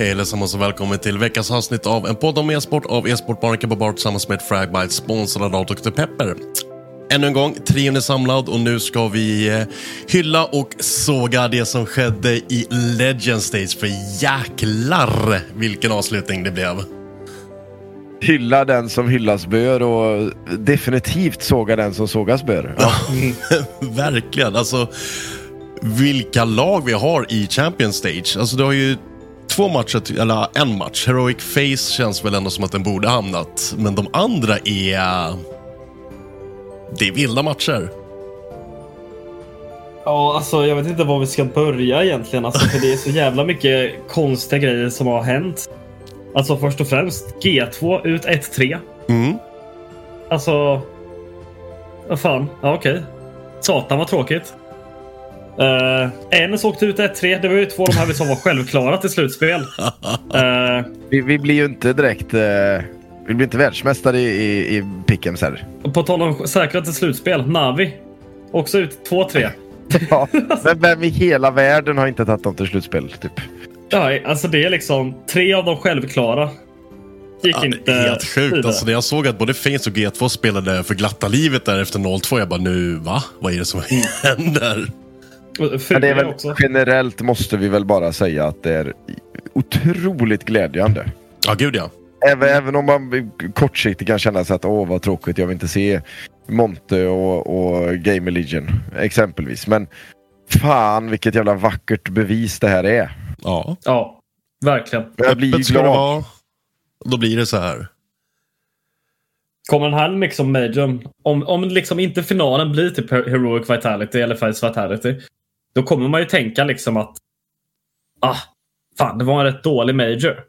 Hej allesammans och välkommen till veckans avsnitt av en podd om e-sport av e-sportbaren Kebab tillsammans med Fragbite sponsrad av Dr. Pepper. Ännu en gång, trion är samlad och nu ska vi eh, hylla och såga det som skedde i Legend Stage. För jäklar vilken avslutning det blev. Hylla den som hyllas bör och definitivt såga den som sågas bör. Ja. Verkligen. Alltså, vilka lag vi har i Champions Stage. Alltså, det har ju två matcher, eller en match. Heroic Face känns väl ändå som att den borde hamnat. Men de andra är... Det är vilda matcher. Ja, alltså jag vet inte var vi ska börja egentligen. Alltså, för det är så jävla mycket konstiga grejer som har hänt. Alltså först och främst G2 ut 1-3. Mm. Alltså... Vad fan. Ja, okej. Satan vad tråkigt. Uh, Enes åkte ut 1-3. Det var ju två av de här som var självklara till slutspel. Uh, vi, vi, blir ju inte direkt... Uh, vi blir inte världsmästare i, i, i Pickems här. På tal om säkra till slutspel. Navi. Också ut 2-3. ja, men vem i hela världen har inte tagit dem till slutspel? Typ? Ja, alltså det är liksom tre av de självklara. Gick ja, inte Helt sjukt. Alltså, när jag såg att både Face och G2 spelade för glatta livet där efter 0-2. Jag bara nu, va? Vad är det som händer? Men det är väl, generellt måste vi väl bara säga att det är otroligt glädjande. Ja, gud ja. Även, även om man kortsiktigt kan känna sig att åh vad tråkigt, jag vill inte se Monte och, och Game Legion exempelvis. Men fan vilket jävla vackert bevis det här är. Ja. Ja, verkligen. Jag blir Öppet glad. Vara, då blir det så här. Kommer den här liksom majorn, om, om liksom inte finalen blir typ Heroic Vitality eller Face Vitality. Då kommer man ju tänka liksom att ah, fan, det var en rätt dålig major.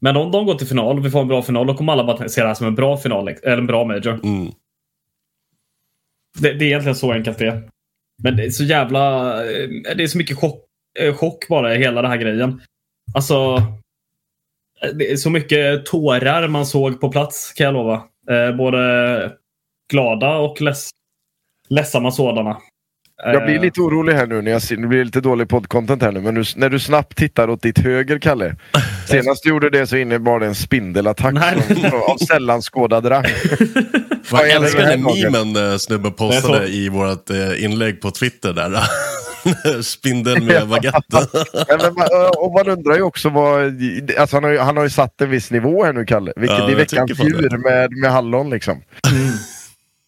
Men om de går till final och vi får en bra final, då kommer alla bara se det här som en bra final, eller en bra major. Mm. Det, det, är egentligen så enkelt det är. Men det är så jävla... Eh, det är så mycket chock, eh, chock bara i hela den här grejen. Alltså... Eh, det är så mycket tårar man såg på plats kan jag lova. både glada och leds, ledsamma sådana. Jag blir lite orolig här nu när jag ser, det blir lite dålig poddcontent här nu, men nu, när du snabbt tittar åt ditt höger, Kalle. Senast du gjorde det så innebar det en spindelattack från, av sällan skådad rang. Jag älskar den memen eh, snubben postade i vårt eh, inlägg på Twitter där. Spindeln med baguette. Och man undrar ju också vad... Alltså han, har ju, han har ju satt en viss nivå här nu, Kalle. Vilket Ja, jag veckans djur med, med hallon liksom.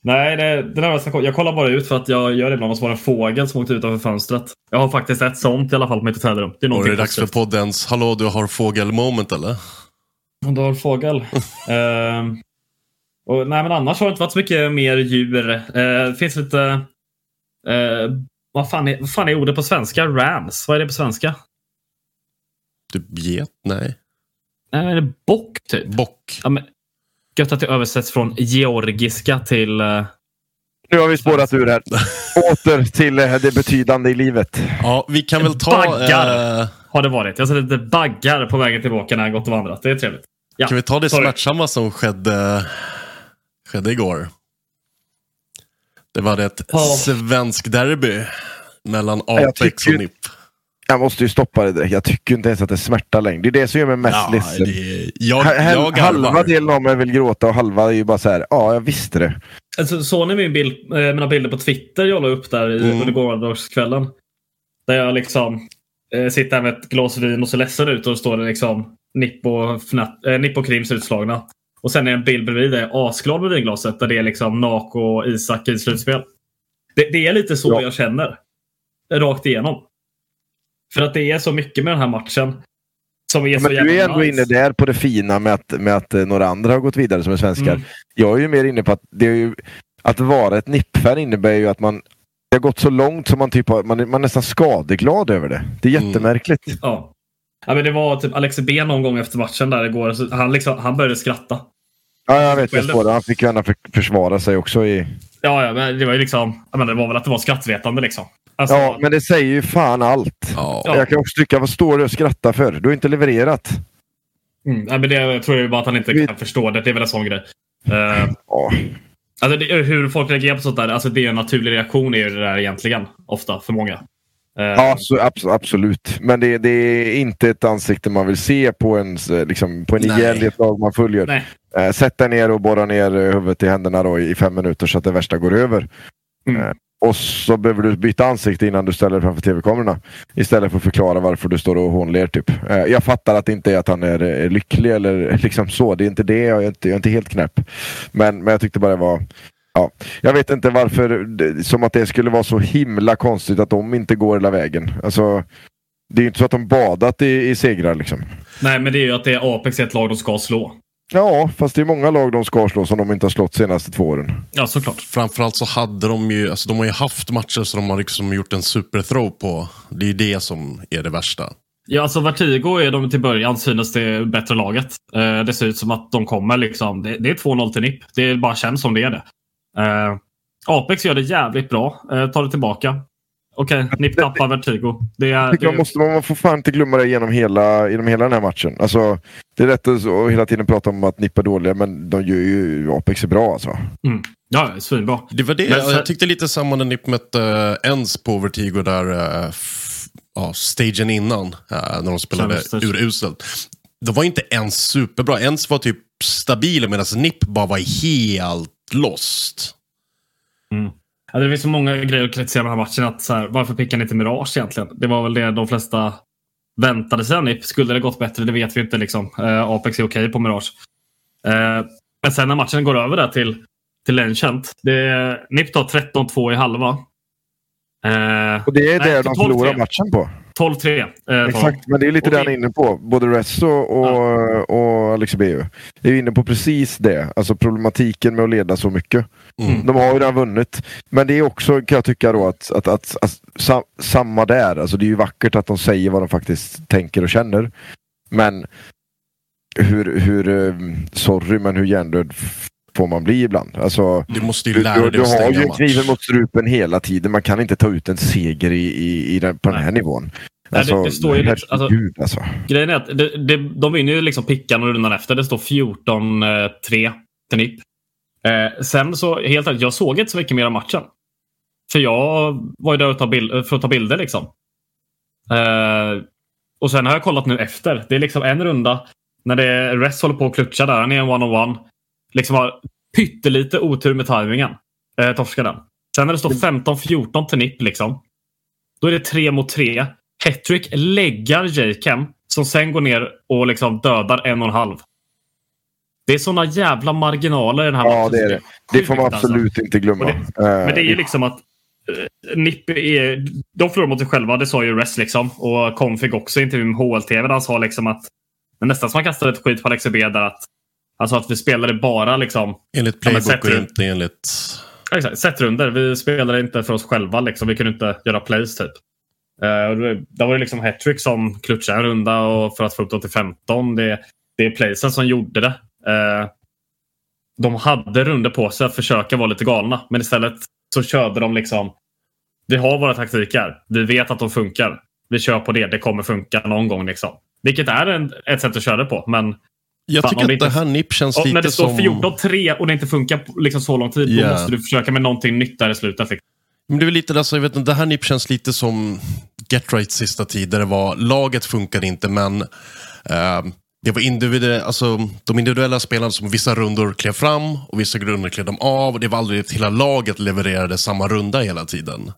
Nej, det, var så- jag kollar bara ut för att jag gör det ibland och så var en fågel som åkte utanför fönstret. Jag har faktiskt ett sånt i alla fall på mitt hotellrum. Det är Och det är dags för poddens Hallå du har fågel-moment eller? Och du har fågel. Ehm, och, nej, men annars har det inte varit så mycket mer djur. Eh, det finns lite... eh, vad, fan är, vad fan är ordet på svenska? Rams. Vad är det på svenska? Typ get? Nej. Nej, är det bock typ? Bock. Ja, men, gött att det översätts från georgiska till... eh, Nu har vi spårat ur här. Åter till eh, det betydande i livet. Ja, vi kan väl ta... Baggar. Eh, har det varit. Jag har sett lite baggar på vägen tillbaka när jag gått och vandrat. Det är trevligt. Ja, kan vi ta det sorry. smärtsamma som skedde, skedde igår? Det var ett Ja. svensk derby mellan Apex tycker- och NIP. Jag måste ju stoppa det direkt. Jag tycker inte ens att det smärtar längre. Det är det som gör mig mest Ja, ledsen. det, jag, jag halva delen av mig vill gråta och halva är ju bara så här. Ja, jag visste det. Alltså, såg ni min bild, eh, mina bilder på Twitter jag la upp där i, Mm. under gårdagskvällen? Där jag liksom eh, sitter här med ett glas vin och ser ledsen ut och då står det liksom Nipp och, Fnat, eh, Nipp och Krims utslagna. Och sen är en bild bredvid där jag är asglad med vinglaset där det är liksom Nako och Isak i slutspel. Det, det är lite så Ja. jag känner. Rakt igenom. För att det är så mycket med den här matchen. Som är så Men du är ändå nice. inne där på det fina med att, med att eh, några andra har gått vidare som är svenskar. Mm. Jag är ju mer inne på att det är ju, att vara ett NIP-fan innebär ju att man det har gått så långt som man, typ har, man, man är nästan skadeglad över det. Det är Mm. jättemärkligt. Ja. ja men det var typ Alex B någon gång efter matchen där igår. Så han, liksom, han började skratta. Ja, jag vet. Jag spårar. Han fick gärna för, försvara sig också. I... Ja, ja men det var ju liksom. Jag menar, det var väl att det var skrattretande liksom. Alltså, Ja, men det säger ju fan allt. Ja. Jag kan också tycka, vad står du och skrattar för? Du har inte levererat. mm, nej, men det jag tror jag bara att han inte Vi- kan förstå det. Det är väl en sån grej. Uh, Ja. alltså, det, hur folk reagerar på sånt där. Alltså, det är en naturlig reaktion är ju det där egentligen. Ofta för många. Eh, Ja, så, abs- absolut. Men det, det är inte ett ansikte man vill se på, ens, liksom, på en i ett lag man följer. Nej. Eh, sätt dig ner och borra ner huvudet i händerna då i fem minuter så att det värsta går över. Mm. Och så behöver du byta ansikte innan du ställer dig framför tv-kamerorna. Istället för att förklara varför du står och hånler. Typ. Eh, jag fattar att det inte är att han är, är lycklig eller liksom så. Det är inte det. Jag är inte, jag är inte helt knäpp. Men, men jag tyckte bara det var... Ja, jag vet inte varför, det- som att det skulle vara så himla konstigt att de inte går hela vägen. Alltså, det är ju inte så att de badat i, i segrar liksom. Nej, men det är ju att det är Apex ett lag de ska slå. Ja, fast det är många lag de ska slå som de inte har slått senaste två åren. Ja, såklart. Framförallt så hade de ju, alltså de har ju haft matcher som de har liksom gjort en superthrow på. Det är ju det som är det värsta. Ja, alltså Vertigo är de till början synes det bättre laget. Eh, det ser ut som att de kommer liksom. Det, det är 2-0 till NIP. Det bara känns som det är det. Eh, Apex gör det jävligt bra. Uh, tar det tillbaka. Okej, NIP tappar Vertigo. Det är, det, man, måste, man får fan inte glömma det genom hela, genom hela den här matchen. Alltså, det är lätt att hela tiden prata om att Nippa är dåliga, men de gör ju Apex är bra alltså. mm, ja, svinbra. Det var det, Men jag, tyckte lite samma när Nipp mötte uh, Ens på Vertigo där, uh, ja, stagen innan, eh, när de spelade uruselt. Det var inte ens superbra, Ens var typ stabil medan Nipp bara var helt lost. Ja, det finns så många grejer att kritisera med den här matchen. Att, så här, varför pickar ni inte Mirage egentligen? Det var väl det de flesta väntade sig. Skulle det gått bättre? Det vet vi inte. Liksom. Eh, Apex är okej på Mirage. Eh, men sen när matchen går över där till, till Enchant. Det, NIP tar 13-2 i halva. Eh, Och det är det de 12-3. förlorar matchen på. 12-3. Eh. Exakt, men det är lite det han är inne på. Både Resso och, och Alex Beu är inne på precis det. Alltså problematiken med att leda så mycket. Mm. De har ju redan vunnit. Men det är också, kan jag tycka, då, att, att, att, att sa, samma där. Alltså, det är ju vackert att de säger vad de faktiskt tänker och känner. Men hur, hur eh, sorry, men hur hjärndöd får man bli ibland? Alltså, Du måste ju du, lära du, dig du att har stänga ju kniven mot strupen hela tiden. Man kan inte ta ut en seger i, i, i den, på den här nivån. Nej, det- det står ju lite- alltså- herregud, alltså. Grejen är att det, det, de vinner ju liksom pickan och rundan efter. Det står 14-3 till NIP. Eh, sen så, helt ärligt, jag såg inte så mycket mer av matchen. För jag var ju där bild, för att ta bilder liksom. Eh, och sen har jag kollat nu efter. Det är liksom en runda när det är Rest håller på att klutcha där. Han är en one-on-one. Liksom har pyttelite otur med tajmingen. Eh, torskar den. Sen när det står 15-14 till NIP liksom. Då är det tre mot tre. Hattrick läggar Jakem som sen går ner och liksom dödar en och en halv. Det är såna jävla marginaler i den här Ja, matchen. det är det. Det får man alltså. absolut inte glömma. Och Eh, Men det är ju liksom att eh, NIP är... De förlorar mot sig själva, det sa ju Rest liksom. Och Config också i intervjun med HLTV där han sa liksom att... Men nästan som han kastade ett skit på Alex B där att... Alltså att vi spelade bara liksom... Enligt Ja, playbook och inte enligt... Exakt, setrunder. Vi spelade inte för oss själva liksom. Vi kunde inte göra plays typ. Uh, det- var det liksom hattrick som klutchade en runda och för att få upp dem till 15. Det, det är playsen som gjorde det. Eh, de hade runder på sig att försöka vara lite galna. Men istället så körde de liksom. Vi har våra taktiker. Vi vet att de funkar. Vi kör på det. Det kommer funka någon gång. Liksom. Vilket är en, ett sätt att köra det på. Men Jag Fan, tycker det att det inte- här NIP känns lite när det står som... 14-3 och det inte funkar liksom så lång tid. Ja. Då måste du försöka med någonting nytt där i slutet. liksom. Men det är lite alltså, jag vet inte, det här NIP känns lite som Get Right sista tid där det var, laget funkade inte men eh, det var individuella, alltså, de individuella spelarna som vissa rundor klev fram och vissa rundor klev de av. Det var aldrig att hela laget levererade samma runda hela tiden.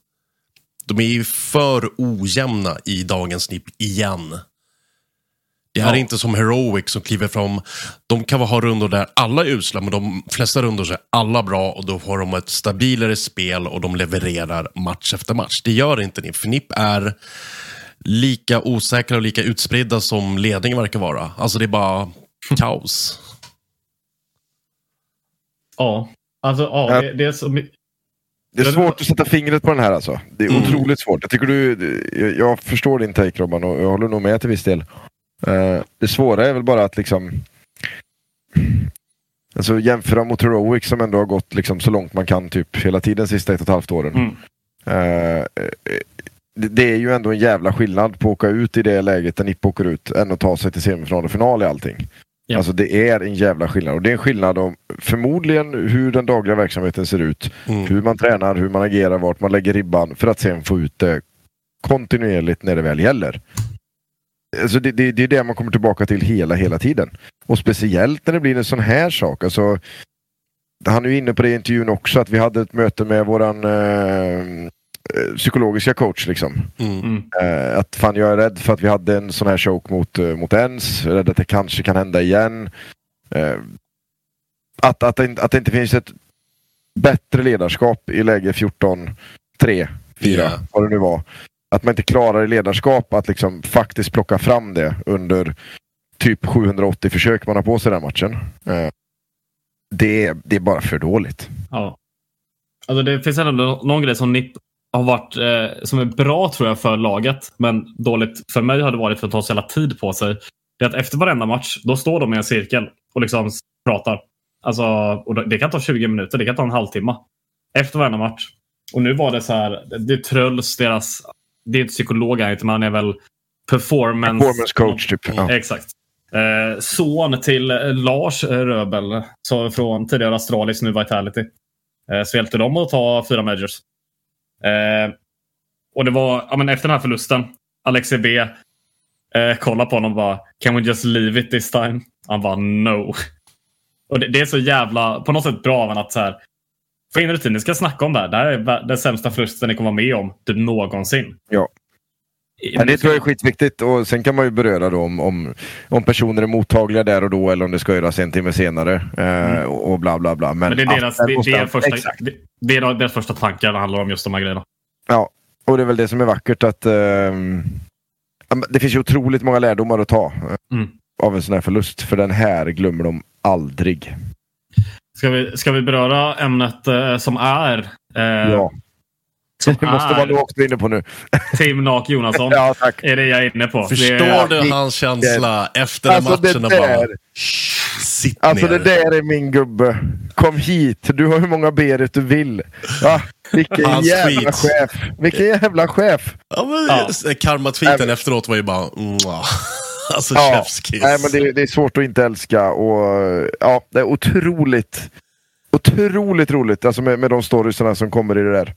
De är ju för ojämna i dagens NIP igen. Det här Ja. är inte som Heroic som kliver fram. De kan ha rundor där alla är usla, men de flesta rundor så är alla bra och då får de ett stabilare spel och de levererar match efter match. Det gör inte NIP, för NIP är lika osäkra och lika utspridda som ledningen verkar vara. Alltså det är bara kaos. Ja, alltså ja, det, det är så Det är svårt att sätta fingret på den här alltså. Det är Mm. otroligt svårt. Jag, tycker du, jag, jag förstår din take Robban och jag håller nog med till viss del. Eh, det svåra är väl bara att liksom Alltså jämföra mot Heroic som ändå har gått liksom så långt man kan typ hela tiden sista ett och ett halvt åren. Mm. Det, är ju ändå en jävla skillnad på att åka ut i det läget där Nipp åker ut än att ta sig till semifinal och final i allting. Ja. Alltså det är en jävla skillnad och det är en skillnad om förmodligen hur den dagliga verksamheten ser ut. Mm. Hur man tränar, hur man agerar, vart man lägger ribban för att sen få ut det kontinuerligt när det väl gäller. Alltså det, det, det är det man kommer tillbaka till hela, hela tiden. Och speciellt när det blir en sån här sak. Alltså, han är ju inne på det i intervjun också, att vi hade ett möte med våran eh, psykologiska coach. Liksom. Mm. Eh, att fan jag är rädd för att vi hade en sån här choke mot, eh, mot ens. Rädd att det kanske kan hända igen. Eh, att, att, det, inte- att det inte finns ett bättre ledarskap i läge 14, 3, 4, Ja. vad det nu var. Att man inte klarar i ledarskap att liksom faktiskt plocka fram det under typ 780 försök man har på sig den matchen. Eh, det, är, det är bara för dåligt. Ja. Alltså det finns ändå någon grej som har varit eh, som är bra tror jag för laget. Men dåligt för mig har det varit för att ta så jävla tid på sig. Det är att efter varenda match, då står de i en cirkel och liksom pratar. Alltså, och det kan ta 20 minuter, det kan ta en halvtimme. Efter varenda match. Och nu var det så här, det är Trölls, deras, det är inte psykolog här, utan han är väl performance... Performance coach typ. Ja. Exakt. Eh, son till eh, Lars Röbel så från tidigare Astralis, nu Vitality. Eh, så hjälpte de att ta fyra majors. Eh, och det var ja, men efter den här förlusten. Alex B eh, kollade på honom och bara Can we just leave it this time? Han bara no. Och det, det är så jävla på något sätt bra av att så här. Få in rutin, ni ska snacka om det här. Det här är den sämsta förlusten ni kommer vara med om typ någonsin. Ja. Ja, det tror jag är skitviktigt och sen kan man ju beröra då om, om, om personer är mottagliga där och då eller om det ska göras en timme senare eh, och och bla bla bla. Men, Mm. Men det är deras, det, det är första, Exakt. det, det är deras första tankar det handlar om just de här grejerna. Ja, och det är väl det som är vackert att ehm, men det finns ju otroligt många lärdomar att ta eh, Mm. av en sån här förlust. För den här glömmer de aldrig. Ska vi, ska vi beröra ämnet eh, som är eh, Ja. Som Det måste vara är inne på nu. Tim Nak Jonasson? Ja, tack. är det jag är inne på. Förstår det, du hans känsla efter den Alltså det matchen? och bara, där, "Shh, sitt alltså ner. det där är min gubbe. Kom hit, du har hur många Berit du vill. Va? Vilken Hans jävla tweets. chef. Vilken jävla chef. Ja, men, Ja. Karma-tweeten efteråt var ju bara... Mwah. Alltså Ja, chefskiss. nej, men det, det är svårt att inte älska och ja, det är otroligt Otroligt roligt alltså med, med de storiesarna som kommer i det där.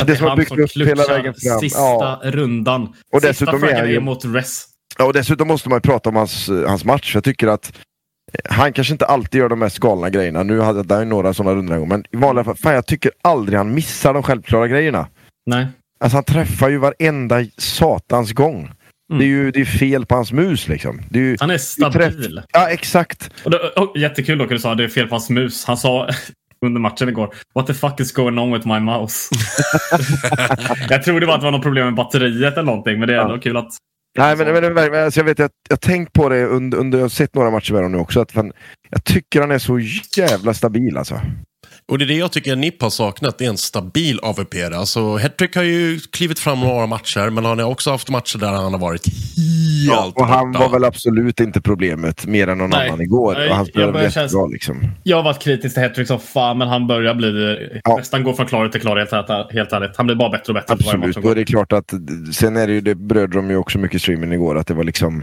Att det som har byggt upp hela vägen fram. Sista Ja. rundan. Och sista dessutom är ju- mot Res. Ja, och dessutom måste man ju prata om hans, hans match. Jag tycker att han kanske inte alltid gör de mest galna grejerna. Nu hade han ju några sådana rundor gång, men i vanliga fall, fan jag tycker aldrig han missar de självklara grejerna. Nej. Alltså han träffar ju varenda satans gång. Det är ju det är fel på hans mus liksom. Det är ju, Han är det är träff- stabil. Ja, exakt. Och det, och, jättekul dock att du sa att det är fel på hans mus. Han sa under matchen igår What the fuck is going on with my mouse? jag trodde bara att det var något problem med batteriet eller någonting. Men det är ändå kul att... Nej, men, men, men alltså, jag vet jag, jag har tänkt på det under, under, jag har sett några matcher med honom nu också. Att fan, jag tycker han är så jävla stabil alltså. Och det är det jag tycker NIP har saknat, det är en stabil AVP. Alltså, Hattrick har ju klivit fram några matcher, men han har också haft matcher där han har varit helt och han borta. var väl absolut inte problemet mer än någon Nej. annan igår. Nej, och han jag spelade jättebra känna- liksom. Jag har varit kritisk till Hattrick som fan, men han börjar bli... Ja. Nästan gå från klarhet till klarhet, helt, helt ärligt. Han blir bara bättre och bättre för varje match Absolut, och det är klart att sen är det ju, det bröd de ju också mycket i streamen igår, att det var liksom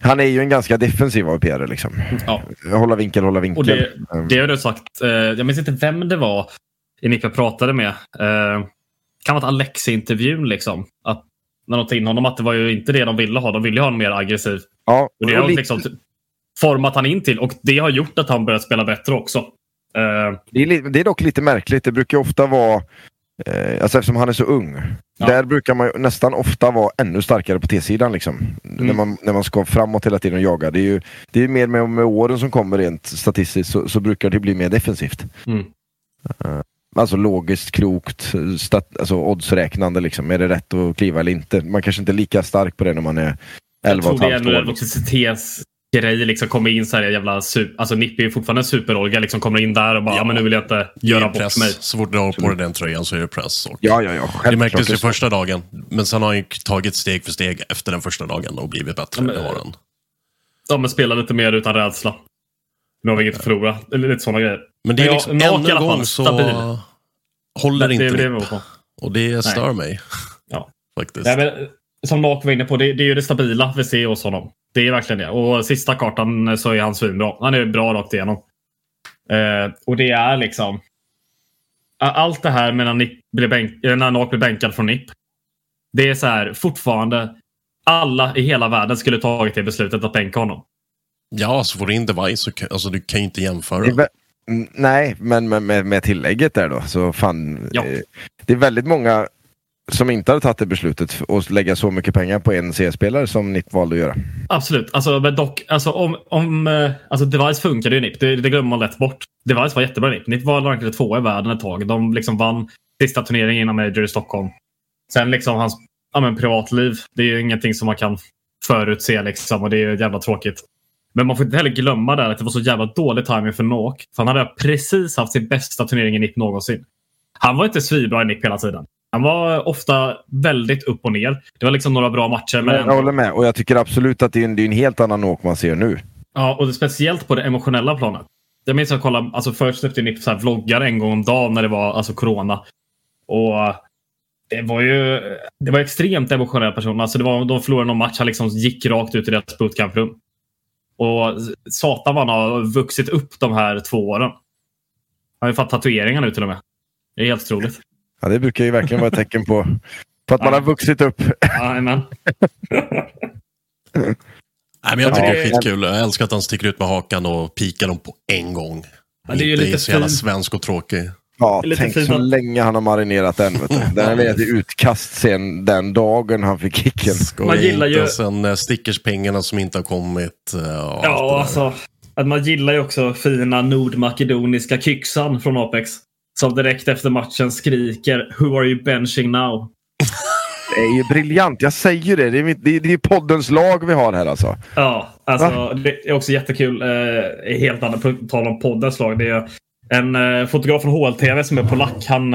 han är ju en ganska defensiv AVP liksom. Ja. Hålla vinkel, hålla vinkel. Och det, det har du sagt. Eh, jag minns inte vem det var i Nick jag pratade med. Eh, kan vara ett Alex-intervjun liksom. Att när de tog in honom att det var ju inte det de ville ha. De ville ha honom mer aggressiv. ja, Och det och har lite- liksom format han in till och det har gjort att han börjat spela bättre också. Eh, Det är, det är dock lite märkligt. Det brukar ofta vara, eh, alltså eftersom han är så ung, Ja. där brukar man nästan ofta vara ännu starkare på T-sidan. Liksom. Mm. När, man, när man ska framåt hela tiden och jaga. Det är ju det är mer med, med åren som kommer rent statistiskt så, så brukar det bli mer defensivt. Mm. Eh, alltså logiskt, klokt, stat, alltså oddsräknande. Liksom. Är det rätt att kliva eller inte? Man kanske inte är lika stark på det när man är jag 11 tror och det är halvt Liksom. grej liksom kommer in så här jävla super, alltså Nippi är ju fortfarande en superolga liksom kommer in där och bara ja, men nu vill jag inte Det göra är bort press. mig. Så fort du har på dig den tröjan så är det press. Och Ja, ja, ja. det Självklart. märktes ju första dagen, men sen har han ju tagit steg för steg efter den första dagen och blivit bättre. Ja, men- det. Ja, men spela lite mer utan rädsla. Nu har vi inget att förlora. Eller lite sådana grejer. Men det är Men liksom, jag- Nak ännu en gång så stabil. håller det inte det. Och det stör mig. Ja. Faktiskt. Nej, men, som Nak var inne på, det, det är ju det stabila vi ser hos honom. Det är verkligen det. Och sista kartan så är han svinbra. Han är bra rakt igenom. Eh, och det är liksom... Allt det här med när, Nick blir bänk, eh, när Nak blir bänkad från NIP. Det är så här, fortfarande. Alla i hela världen skulle tagit det beslutet att bänka honom. Ja, så får du in device så kan, alltså, du kan ju inte jämföra. Nej, men med, med, med tillägget där då. Så fan, Ja. eh, det är väldigt många som inte hade tagit det beslutet och att lägga så mycket pengar på en CS-spelare som NIP valde att göra. Absolut. Alltså, men dock, alltså, om, om, eh, alltså, Device funkade ju NIP. Det, det glömmer man lätt bort. Device var jättebra i NIP. NIP var rankade tvåa i världen ett tag. De liksom vann sista turneringen innan Major i Stockholm. Sen liksom hans ja, men, privatliv. Det är ju ingenting som man kan förutse liksom, och det är ju jävla tråkigt. Men man får inte heller glömma där att det var så jävla dålig timing för Nok. För han hade precis haft sin bästa turnering i NIP någonsin. Han var inte svinbra i NIP hela tiden. Han var ofta väldigt upp och ner. Det var liksom några bra matcher. Men jag håller med och jag tycker absolut att det är en, det är en helt annan åk man ser nu. Ja, och speciellt på det emotionella planet. Jag minns att jag kollade, alltså först släppte Nick så vloggar en gång om dagen när det var alltså corona. Och det var ju det var extremt emotionella personer. Alltså det var, de förlorade någon match, han liksom gick rakt ut i deras bootcamprum. Och satan vad han har vuxit upp de här två åren. Han har ju fått tatueringar nu till och med. Det är helt otroligt. Ja, det brukar ju verkligen vara ett tecken på, på att man har vuxit upp. Jajamän. Nej, men jag tycker Ja. det är skitkul. Jag älskar att han sticker ut med hakan och pikar dem på en gång. Ja, det är ju lite så jävla svensk och tråkig. Ja, Lite tänk fint så att- länge han har marinerat den. Vet du. Den legat i utkast sen den dagen han fick kicken. Skoja Man gillar inte. ju- Sen uh, stickerspengarna som inte har kommit. eh, Ja, alltså. Att man gillar ju också fina nordmakedoniska kyxan från Apex. Som direkt efter matchen skriker “Who are you benching now?” Det är ju briljant, jag säger ju det. Det är, mitt, det är, det är poddens lag vi har här alltså. Ja, alltså det är också jättekul. Eh, helt annat, på tal om poddens lag. Det är en eh, fotograf från HLTV som är polack. Han,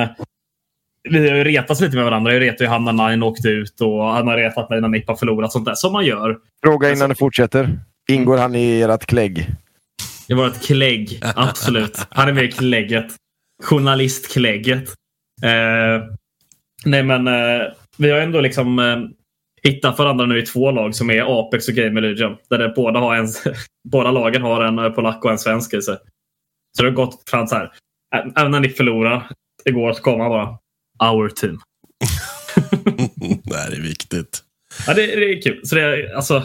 vi har ju retats lite med varandra. Jag retade ju han när Nine åkte ut och han har retat mig när Nipp har förlorat. Sånt där som man gör. Fråga innan du fortsätter. Ingår han i ert klägg? Det var ett klägg, absolut. Han är med i klägget. Journalistklägget. Eh, nej men eh, vi har ändå liksom eh, hittat varandra nu i två lag som är Apex och Game Legion. Där det båda, har en, båda lagen har en eh, polack och en svensk i sig. Så det har gått fram så här. Även när ni förlorar igår så kom han bara Our team. Det är viktigt. Ja, det, det är kul. Så det, alltså,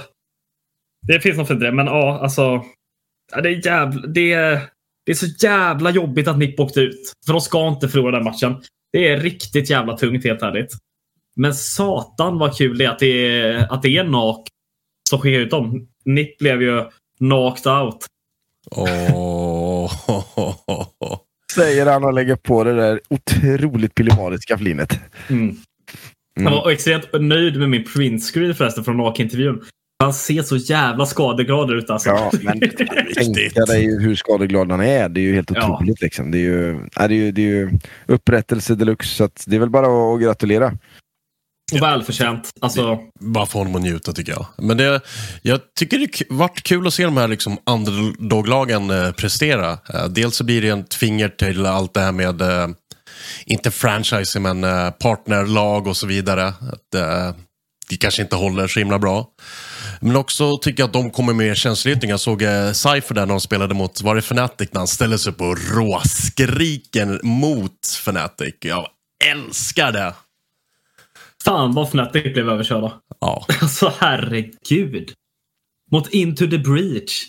det finns något fint i det. Men ja, alltså. Ja, det, är jävla, det, är, det är så jävla jobbigt att Nipp åkte ut. För de ska inte förlora den matchen. Det är riktigt jävla tungt helt ärligt. Men satan vad kul det är att det är, att det är NAK som skickar ut dem. Nipp blev ju knocked out. Åh. Säger han och lägger på det där otroligt pillemariska flinet. Mm. Han var extremt nöjd med min printscreen förresten från NAK-intervjun. Han ser så jävla skadeglad ut alltså. Ja, men tänka dig hur skadeglad han är. Det är ju helt Ja. otroligt. Liksom. Det, är ju, ja, det, är ju, det är ju upprättelse deluxe. Så att det är väl bara att gratulera. Och välförtjänt. Alltså, Bara för honom att njuta tycker jag. Men det, jag tycker det varit kul att se de här liksom underdog-lagen eh, prestera. Eh, dels så blir det ett finger till allt det här med, eh, inte franchise, men partnerlag och så vidare. Att, det kanske inte håller så himla bra. Men också tycker jag att de kommer med känsloyttringar. Jag såg eh, Cypher där när de spelade mot, var det Fnatic, när han ställer sig upp och råskriker mot Fnatic. Jag älskar det! fan vad Fnatic blev överkörda. Ja. Alltså herregud. Mot Into the Breach.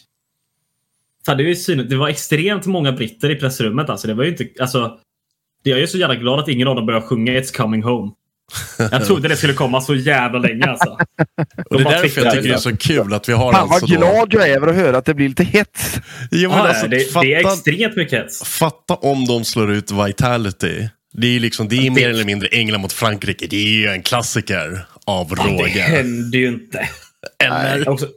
Fan, det, är ju synligt. det var extremt många britter i pressrummet. Alltså, det var ju inte, alltså, jag är så jävla glad att ingen av dem började sjunga It's coming home. Jag trodde det skulle komma så jävla länge alltså. Och det är därför jag tycker det är så kul att vi har Fan alltså vad då... glad jag är över att höra att det blir lite hets. Jo, Ja, alltså, det, fatta, det är extremt mycket hets. fatta om de slår ut Vitality. Det är, liksom, det är mer eller mindre England mot Frankrike. Det är ju en klassiker av Det råge. händer ju inte. Eller? Också,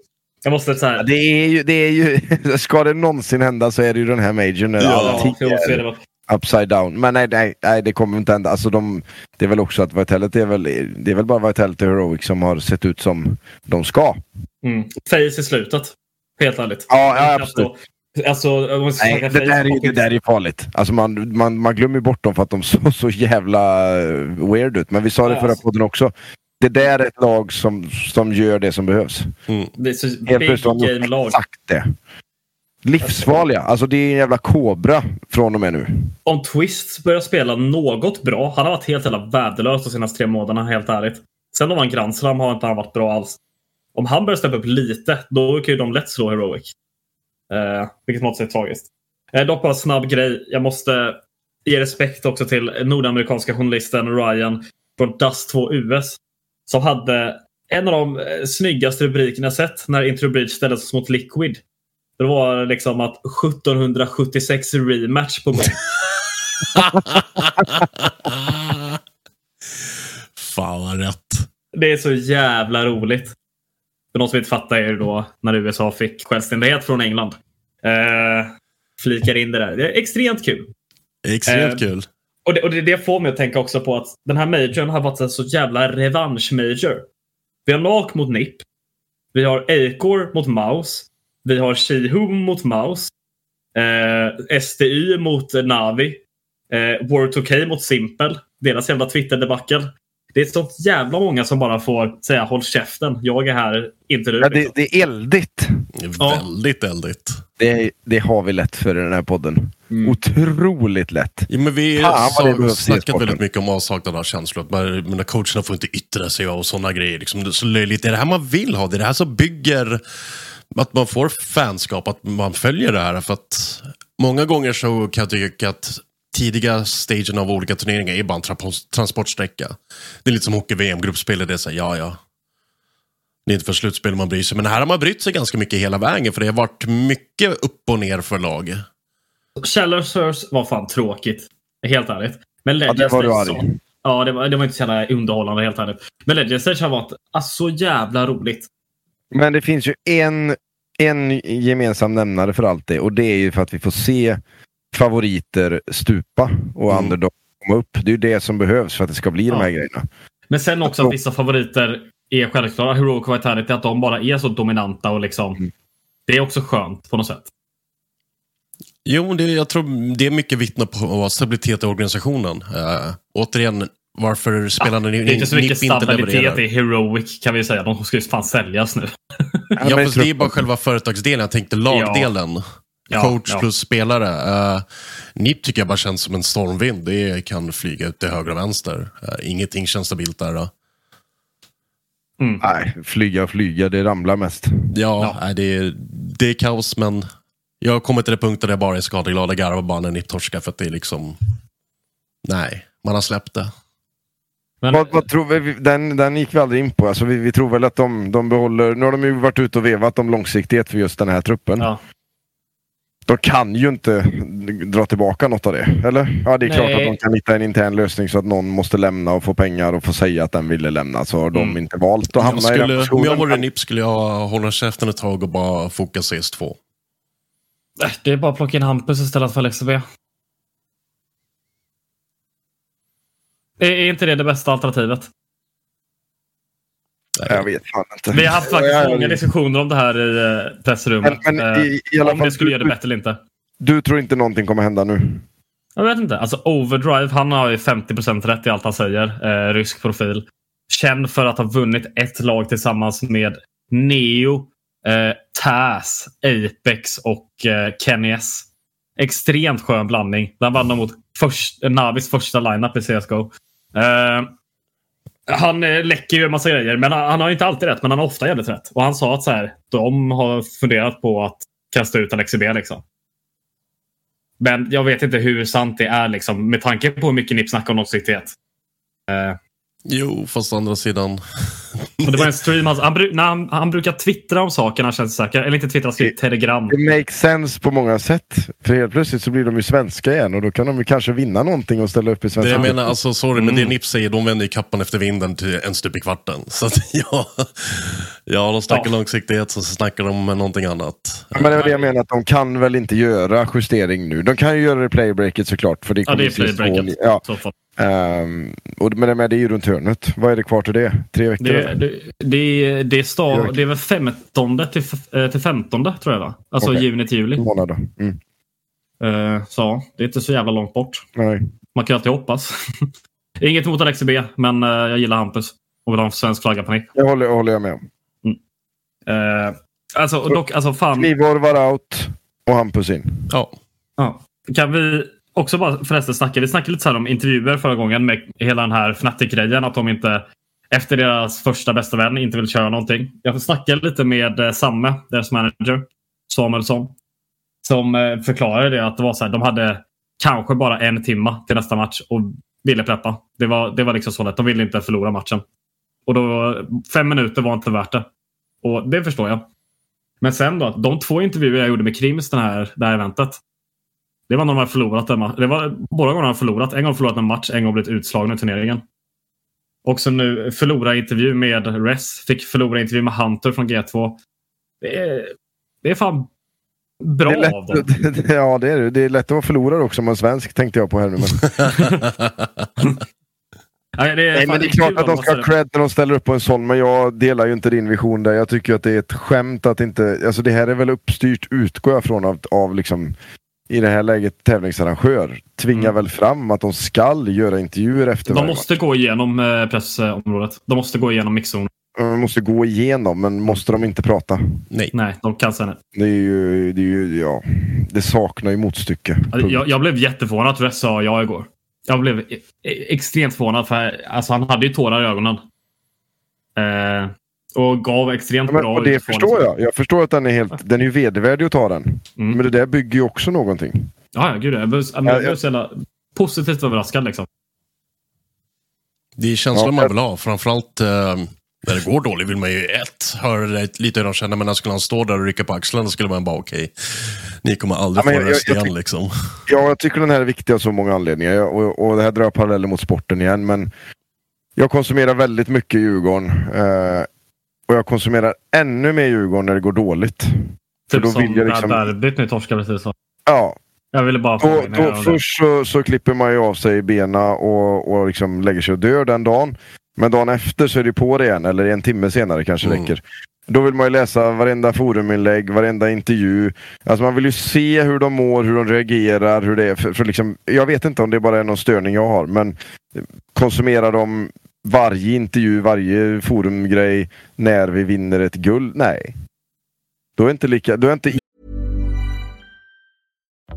jag måste så här. Ja, det är ju, det är ju, ska det någonsin hända så är det ju den här majorn när Ja, upside down. Men nej, nej, nej, det kommer inte hända. Alltså de, det är väl också att Vitality är väl, det är väl bara Vitality Heroic som har sett ut som de ska. Mm. Face i slutet. Helt ärligt. Ja, ja absolut. Alltså, Nej, det där, är, det där är farligt. Alltså man, man, man glömmer bort dem för att de såg så jävla eh, weird ut. Men vi sa det Ja, förra alltså. podden också. Det där är ett lag som, som gör det som behövs. Det är så Helt big plötsligt har de gjort game-lag. exakt det. Livsfarliga. Alltså det är en jävla kobra från och med nu. Om Twist börjar spela något bra. Han har varit helt jävla värdelös de senaste tre månaderna, helt ärligt. Sen om han Grand Slam har inte han varit bra alls. Om han börjar steppa upp lite, då kan ju de lätt slå Heroic. Eh, vilket måste är tragiskt. Eh, dock bara en snabb grej. Jag måste ge respekt också till nordamerikanska journalisten Ryan från Dust 2 US. Som hade en av de eh, snyggaste rubrikerna jag sett när Intro Bridge ställdes mot Liquid. Det var liksom att 1776 rematch på gång. Fan vad rätt. Det är så jävla roligt. För de som inte fattar är det då när USA fick självständighet från England. Eh, flikar in det där. Det är extremt kul. Extremt Eh, kul. Och det, och det, det får mig att tänka också på att den här majorn har varit en så jävla revansch-major. Vi har NAK mot NIP. Vi har Acor mot Mouse. Vi har Shihum mot Mouse. Eh, STY mot Navi. Eh, War2K mot Simpel. Deras jävla Twitter-debacle. Det är så jävla många som bara får säga håll käften. Jag är här, inte du. Ja, det, liksom. det är eldigt. Ja. Väldigt eldigt. Det, det har vi lätt för i den här podden. Mm. Otroligt lätt. Ja, men vi har snackat väldigt mycket om avsaknad av känslor. Men coacherna får inte yttra sig och sådana grejer. Liksom, det är så löjligt. Det är det här man vill ha. Det är det här som bygger att man får fanskap, att man följer det här. För att många gånger så kan jag tycka att tidiga stagen av olika turneringar är bara en tra- transportsträcka. Det är lite som hockey-VM, gruppspelet. Det är så här, ja, ja. Det är inte för slutspel man bryr sig. Men här har man brytt sig ganska mycket hela vägen. För det har varit mycket upp och ner för lag. Challengers var fan tråkigt. Helt ärligt. Men Ja, Legends det var du arg. så- Ja, det var, det var inte så jävla underhållande helt ärligt. Men Legends har varit alltså, så jävla roligt. Men det finns ju en, en gemensam nämnare för allt det och det är ju för att vi får se favoriter stupa och Mm. underdog komma upp. Det är ju det som behövs för att det ska bli de här Ja. grejerna. Men sen också att vissa favoriter är självklara. Heroic Vitality, att de bara är så dominanta och liksom... Mm. Det är också skönt på något sätt. Jo, det, jag tror det är mycket vittne på stabilitet i organisationen. Uh, återigen, varför spelarna Det är inte så mycket stabilitet i Heroic kan vi säga. De ska ju fan säljas nu. Ja, fast det är bara själva företagsdelen. Jag tänkte lagdelen. Ja, Coach ja. plus spelare. Uh, NIP tycker jag bara känns som en stormvind. Det kan flyga ut till höger och vänster. Uh, ingenting känns stabilt där. Då. Nej, flyga och flyga, det ramlar mest. Ja, nej, det, är, det är kaos, men jag har kommit till det punkten där jag bara är skadeglad och garvar bara när NIP torskar. För att det är liksom... Nej, man har släppt det. Men, Vad, vad tror vi, den, den gick vi aldrig in på. Alltså vi, vi tror väl att de, de behåller... Nu har de ju varit ute och vevat om långsiktighet för just den här truppen. ja. De kan ju inte dra tillbaka något av det, eller? Ja, det är klart Nej. att de kan hitta en intern lösning så att någon måste lämna och få pengar och få säga att den ville lämna. Så har de Mm. inte valt att Jag hamna i den skulle, om jag vore NIP skulle jag hålla käften ett tag och bara foka CS2. Äh, Det är bara att plocka in Hampus istället för Alexa B. Är, inte det det bästa alternativet? Jag vet fan inte. Vi har haft faktiskt Ja, ja, många diskussioner om det här i eh, pressrummet. Men, men Eh, i, i om fall, det skulle göra det du, bättre eller inte. du tror inte någonting kommer hända nu? Jag vet inte. Alltså Overdrive, han har ju 50% rätt i allt han säger. Eh, rysk profil. Känd för att ha vunnit ett lag tillsammans med Neo, eh, Taz, Apex och eh, Kenny S. Extremt skön blandning. Den vann de mot först, Navis första lineup i CSGO. Eh, han eh, läcker ju en massa grejer, men han, han har inte alltid rätt. Men han har ofta jävligt rätt. Och han sa att så här, de har funderat på att kasta ut Alexi B. Liksom. Men jag vet inte hur sant det är liksom, med tanke på hur mycket NIP snackar om långsiktighet. Eh, Jo, fast å andra sidan. och det var en stream, alltså, han, bru- när han, han brukar twittra om sakerna känns det säkert. Eller inte twittra, skriva telegram. Det makes sense på många sätt. För helt plötsligt så blir de ju svenska igen och då kan de ju kanske vinna någonting och ställa upp i Det svenska. jag menar, alltså sorry, men Mm. det NIP säger, de vänder ju kappan efter vinden till en stup i kvarten. Så att ja, ja de snackar Ja. långsiktighet så snackar de med någonting annat. Ja, Men det är det jag menar, att de kan väl inte göra justering nu. De kan ju göra det i playbreaket såklart. För det Ja, det är playbreaket. Ja, så ehm, och, men det är ju runt hörnet. Vad är det kvar till det? Tre veckor? Det, det, det, det, är sta, det är väl 15 till, eh, till 15 tror jag va? Alltså Okej. juni till juli. Mm. Eh, så det är inte så jävla långt bort. Nej. Man kan ju alltid hoppas. Inget emot Alexi B, men eh, jag gillar Hampus. Och vill ha en svensk flagga på Nick. Jag håller, håller jag med om. Eh, alltså, och dock, alltså fan. Knivor var out och Hampus in. Ja, Ja. Kan vi också bara förresten snacka, vi snackade lite så här om intervjuer förra gången med hela den här Fnatic-grejen. Att de inte efter deras första bästa vän inte vill köra någonting. Jag snackade lite med eh, Samme, deras manager, Samuelsson. Som eh, förklarade det att det var så här, de hade kanske bara en timma till nästa match och ville preppa. Det var, det var liksom så lätt. De ville inte förlora matchen. Och då, fem minuter var inte värt det. Och det förstår jag. Men sen då, de två intervjuer jag gjorde med Krims den här, det här eventet. Det var när de hade förlorat en match. Det var båda gångerna de har förlorat. En gång förlorat en match, en gång blivit utslagna i turneringen. Och så nu förlora intervju med Res. Fick förlora intervju med Hunter från G2. Det är, det är fan bra Det är av dem. lätt, ja, det är det. Det är lätt att vara förlorare också om man är svensk, tänkte jag på här nu. Men, Nej, det är, Nej, men det är klart att de ska ha cred när de ställer upp på en sån, men jag delar ju inte din vision där. Jag tycker att det är ett skämt att inte... Alltså det här är väl uppstyrt, utgår jag från, av, av liksom i det här läget tävlingsarrangör. Tvingar Mm. väl fram att de skall göra intervjuer efter De varje måste gå igenom eh, pressområdet. De måste gå igenom mixzonen. match. De måste gå igenom, men måste de inte prata? nej. Nej, de kan säga. Det är ju... Det, är ju, ja, det saknar ju motstycke. Jag, jag blev jätteförvånad att sa ja igår. Jag blev e- e- extremt förvånad för alltså, han hade ju tårar i ögonen. Eh, och gav extremt Ja, men, bra och det förstår jag. Jag förstår att den är helt... Den är ju vedervärdig att ta den. Mm. Men det där bygger ju också någonting. Ja, ja, gud. Jag blev, jag Ja, blev jag- så jävla positivt överraskad. Liksom. Det är känslan Ja, man vill ha. Framförallt eh, när det går dåligt vill man ju ett, höra det lite hur de känner. Men när skulle han stå där och rycka på axlarna skulle man bara okej. ni kommer aldrig Ja, få röst jag igen liksom. Ja, jag tycker den här är viktig av så många anledningar. Jag, och, och det här drar paralleller mot sporten igen, men jag konsumerar väldigt mycket Djurgården. Eh, och jag konsumerar ännu mer Djurgården när det går dåligt. För Typ då som vill jag liksom- derbyt nu torskade precis. så. Ja, Jag ville bara då, då, först så, så klipper man ju av sig bena och, och liksom lägger sig och dör den dagen. Men dagen efter så är det på det igen, eller en timme senare kanske Mm. räcker. Då vill man ju läsa varenda foruminlägg, varenda intervju. Alltså man vill ju se hur de mår, hur de reagerar, hur det är. För, för liksom, jag vet inte om det bara är någon störning jag har, men konsumerar de varje intervju, varje forumgrej när vi vinner ett guld? Nej. Då är inte lika... Då är inte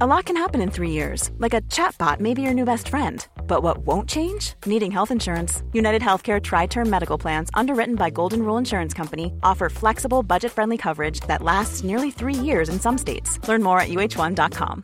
A lot can happen in three years, like a chatbot may be your new best friend. But what won't change? Needing health insurance. United Healthcare Tri Term Medical Plans, underwritten by Golden Rule Insurance Company, offer flexible, budget friendly coverage that lasts nearly three years in some states. Learn more at uh1.com.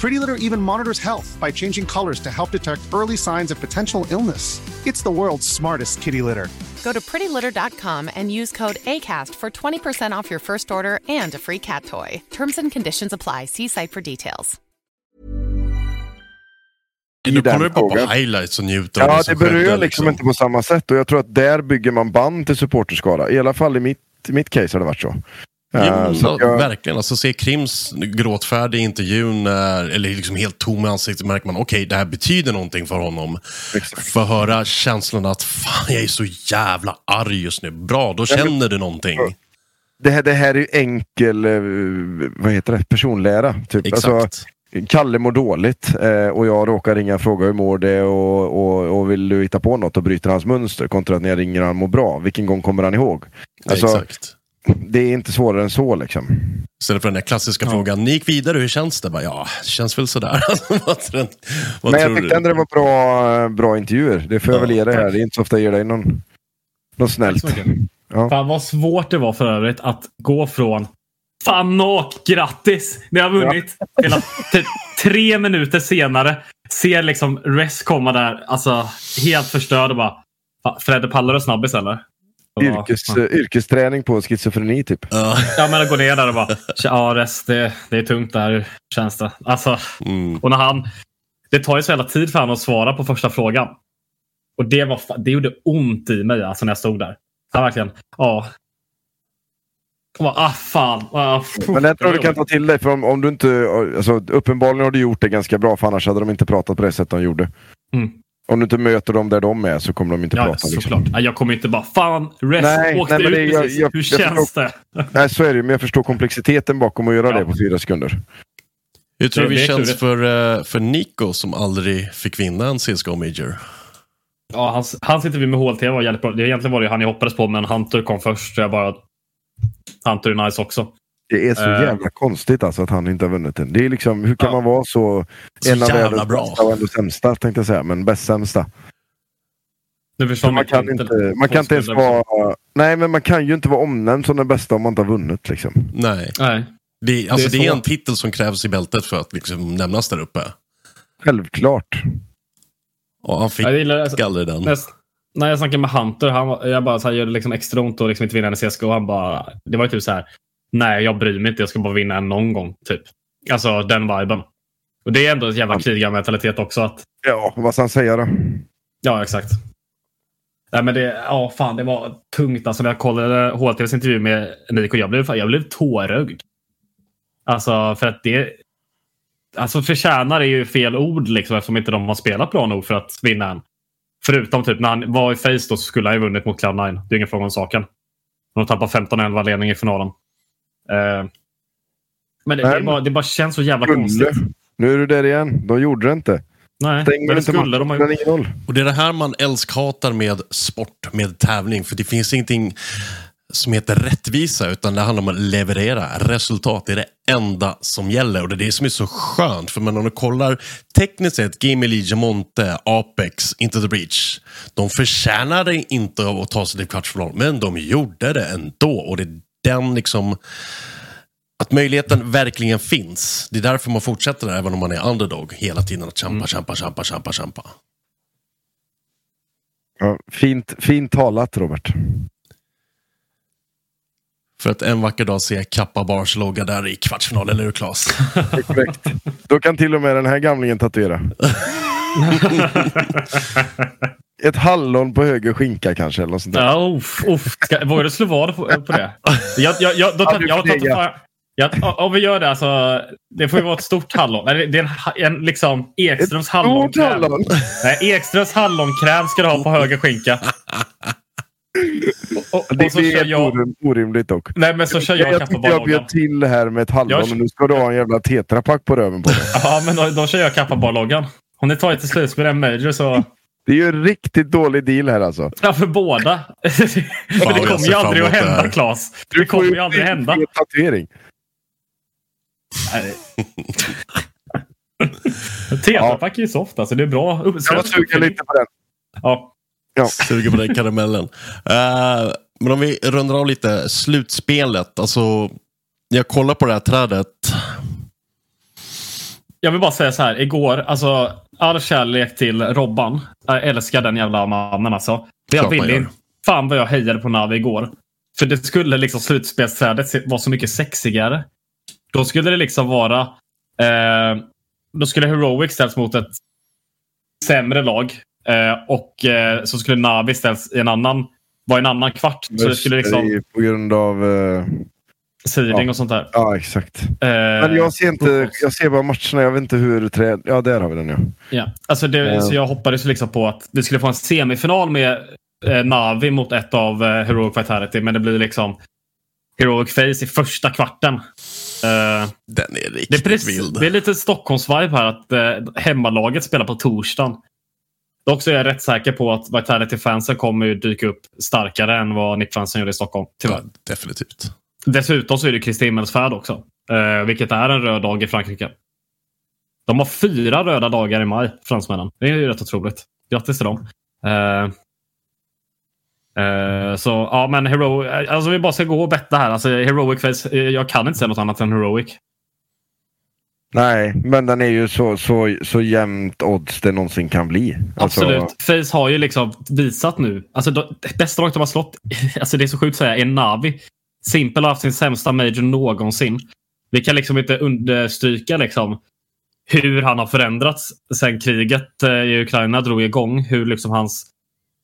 Pretty Litter even monitors health by changing colors to help detect early signs of potential illness. It's the world's smartest kitty litter. Go to prettylitter.com and use code ACAST for 20% off your first order and a free cat toy. Terms and conditions apply. See site for details. Du kollar ju bara på highlights och njuter av Ja, som det berör skedde, liksom inte på samma sätt och jag tror att där bygger man band till supporterskara. I alla fall i mitt, i mitt case har det varit så. Jo, ja, jag- Verkligen. Alltså, se Krims gråtfärdig intervjun, när, eller liksom helt tom i ansiktet, märker man okej, det här betyder någonting för honom. Få höra känslan att fan, jag är så jävla arg just nu. Bra, då Ja, men- känner du någonting. Det här, det här är ju enkel eh, vad heter det? personlära. Typ. Exakt. Alltså, Kalle mår dåligt eh, och jag råkar ringa och fråga hur mår det och, och, och vill du hitta på något och bryter hans mönster kontra att när jag ringer och han mår bra. Vilken gång kommer han ihåg? Alltså, Exakt. Det är inte svårare än så liksom. Istället för den där klassiska frågan, ni gick vidare, hur känns det? Bara, ja, det känns väl sådär. vad tror, vad Men jag tror tyckte ändå det var bra, bra intervjuer. Det får jag väl ge dig här. Det är inte så ofta jag ger dig någon, något snällt. Ja. Fan vad svårt det var för övrigt att gå från Fan och grattis! Ni har vunnit! Att typ tre minuter senare ser liksom Res komma där, alltså helt förstörd och bara "Fan, Fredde pallar du snabbis eller? Och Yrkes, "Ja." eh, yrkesträning på schizofreni typ. Ja men att gå ner där och bara ja Res det, det är tungt där känns det. Alltså, Mm. och när han Det tar ju så jävla tid för honom att svara på första frågan. Och det, var, det gjorde ont i mig alltså när jag stod där. Han verkligen, ja. Jag bara, ah fan. Ah. Men jag tror du kan ta till dig, för om, om du inte... Alltså, uppenbarligen har du gjort det ganska bra, för annars hade de inte pratat på det sättet de gjorde. Mm. Om du inte möter dem där de är så kommer de inte Ja, prata. Liksom. såklart. Ja, Jag kommer inte bara, fan, Rest Nej, åkte nej, men ut det- jag- precis. jag- Hur jag känns förstår- det? Nej, så är det men jag förstår komplexiteten bakom att göra Ja. det på fyra sekunder. Hur tror Det- du det det är känns klurigt. för, eh, för Nico som aldrig fick vinna en CSGO Major? Ja, han, han sitter vi med HLTV och hjälper. Det egentligen var det han jag hoppades på, men Hunter kom först. Så jag bara... Hunter är nice också. Det är så Eh. jävla konstigt alltså att han inte har vunnit den. Det är liksom, hur kan Ja. man vara så... Så en av världens bra. bästa och ändå sämsta tänkte jag säga, men bäst sämsta. Man kan inte, man kan inte ens vara... Nej, men man kan ju inte vara omnämnd som den bästa om man inte har vunnit liksom. Nej. Nej. Det, alltså, Det det är är, så. en titel som krävs i bältet för att liksom, nämnas där uppe. Självklart. Och han fick alltså, aldrig den. jag, när jag snackade med Hunter, han, jag bara så här, gör det liksom extra ont att liksom inte vinna en CSGO. Han bara, det var ju typ så här, nej jag bryr mig inte, jag ska bara vinna en någon gång. Typ. Alltså den viben. Och det är ändå en jävla krigarmentalitet också. Att, Ja, vad ska han säga då? ja, exakt. Nej, men det, ja, fan, det var tungt. Alltså, när jag kollade HLTVs intervju med Nico, jag blev, jag blev tårögd. Alltså, för att det... Alltså förtjänar är ju fel ord liksom, eftersom inte de har spelat bra nog för att vinna än. Förutom typ när han var i Face då så skulle han ju vunnit mot Cloud9. Det är ingen fråga om saken. De tappade 15-11 ledning i finalen. Eh, men det, det, bara, det bara känns så jävla Skulle. konstigt. Nu är du där igen. De gjorde det inte. Nej, Stänger men det inte skulle de ha gjort. 9-0. Och det är det här man älskhatar med sport, med tävling. För det finns ingenting som heter rättvisa, utan det handlar om att leverera resultat. Är det enda som gäller och det är det som är så skönt. För men om du kollar tekniskt sett, Game Elite, Monte, Apex, Into the Breach. De förtjänade inte av att ta sig till kvartsfinal, men de gjorde det ändå. Och det är den liksom... Att möjligheten verkligen finns. Det är därför man fortsätter där, även om man är underdog. Hela tiden att kämpa, kämpa, kämpa, kämpa, kämpa. Ja, fint, fint talat Robert. För att en vacker dag se Kappa Bars logga där i kvartsfinal, eller hur Claes? Korrekt. Då kan till och med den här gamlingen tatuera. Ett hallon på höger skinka kanske. Eller något sånt där. Ja, uff, uff. Ska, vågar du slå vad på, på det? Jag, jag, jag, då, du jag, jag, jag, om vi gör det, alltså, det får ju vara ett stort hallon. Nej, Det är en, en liksom Ekströms hallonkräm. hallon. Nej, Ekströms hallonkräm ska du ha på höger skinka. Och, och, Det och så helt jag... orim- orimligt dock. Nej, men så kör Jag, jag jag jag bjöd till här med ett hallon Jag- och nu ska du ha en jävla tetrapack på röven på dig. Ja, men då, då kör jag Kappa Bar-loggan. Om ni tar ett till slutspel en major så... Det är ju en riktigt dålig deal här alltså. Ja, för båda. Men det kommer ju aldrig att hända, Claes. Det kommer ju aldrig hända. En tatuering. Nej. Tetrapack är ju soft alltså. Det är bra. Jag var sugen lite på den. Ja. Ja. Suger på den karamellen. Eh, men om vi rundar av lite, slutspelet. Alltså, jag kollar på det här trädet. Jag vill bara säga så här. Igår, alltså all kärlek till Robban. Jag älskar den jävla mannen alltså. Ville gör. inte. Fan vad jag hejade på Navi igår. För det skulle liksom slutspelsträdet vara så mycket sexigare. Då skulle det liksom vara... Eh, då skulle Heroic ställas mot ett sämre lag. Eh, och eh, så skulle Navi ställas i en annan... Vara i en annan kvart. Så det skulle Det är liksom... På grund av... eh, Seeding ja. och sånt där. ja, exakt. Eh, Men jag ser inte... Jag ser bara matcherna. Jag vet inte hur träd... Ja, där har vi den ja. Ja, alltså det, så jag hoppades liksom på att vi skulle få en semifinal med eh, Navi mot ett av eh, Heroic Vitality. Men det blir liksom Heroic Face i första kvarten. Eh, Den är det, är riktigt precis, vild. det är lite Stockholms-vibe här att eh, hemmalaget spelar på torsdagen. Dock så är jag rätt säker på att Vitality-fansen kommer ju dyka upp starkare än vad NIP-fansen gjorde i Stockholm. Tyvärr. Ja, definitivt. Dessutom så är det Kristi himmelsfärd också. Eh, vilket är en röd dag i Frankrike. De har fyra röda dagar i maj, fransmännen. Det är ju rätt otroligt. Grattis till dem. Eh, eh, så ja, men Hero, alltså vi bara ska gå och betta här. Alltså, Heroic Face, eh, jag kan inte säga något annat än Heroic. Nej, men den är ju så, så, så jämnt odds det någonsin kan bli. Alltså, Absolut. Face har ju liksom visat nu. Alltså, de, bästa laget de har slått, alltså det är så sjukt att säga, är Navi. Simpel har haft sin sämsta major någonsin. Vi kan liksom inte understryka liksom hur han har förändrats sen kriget eh, i Ukraina drog igång. Hur liksom hans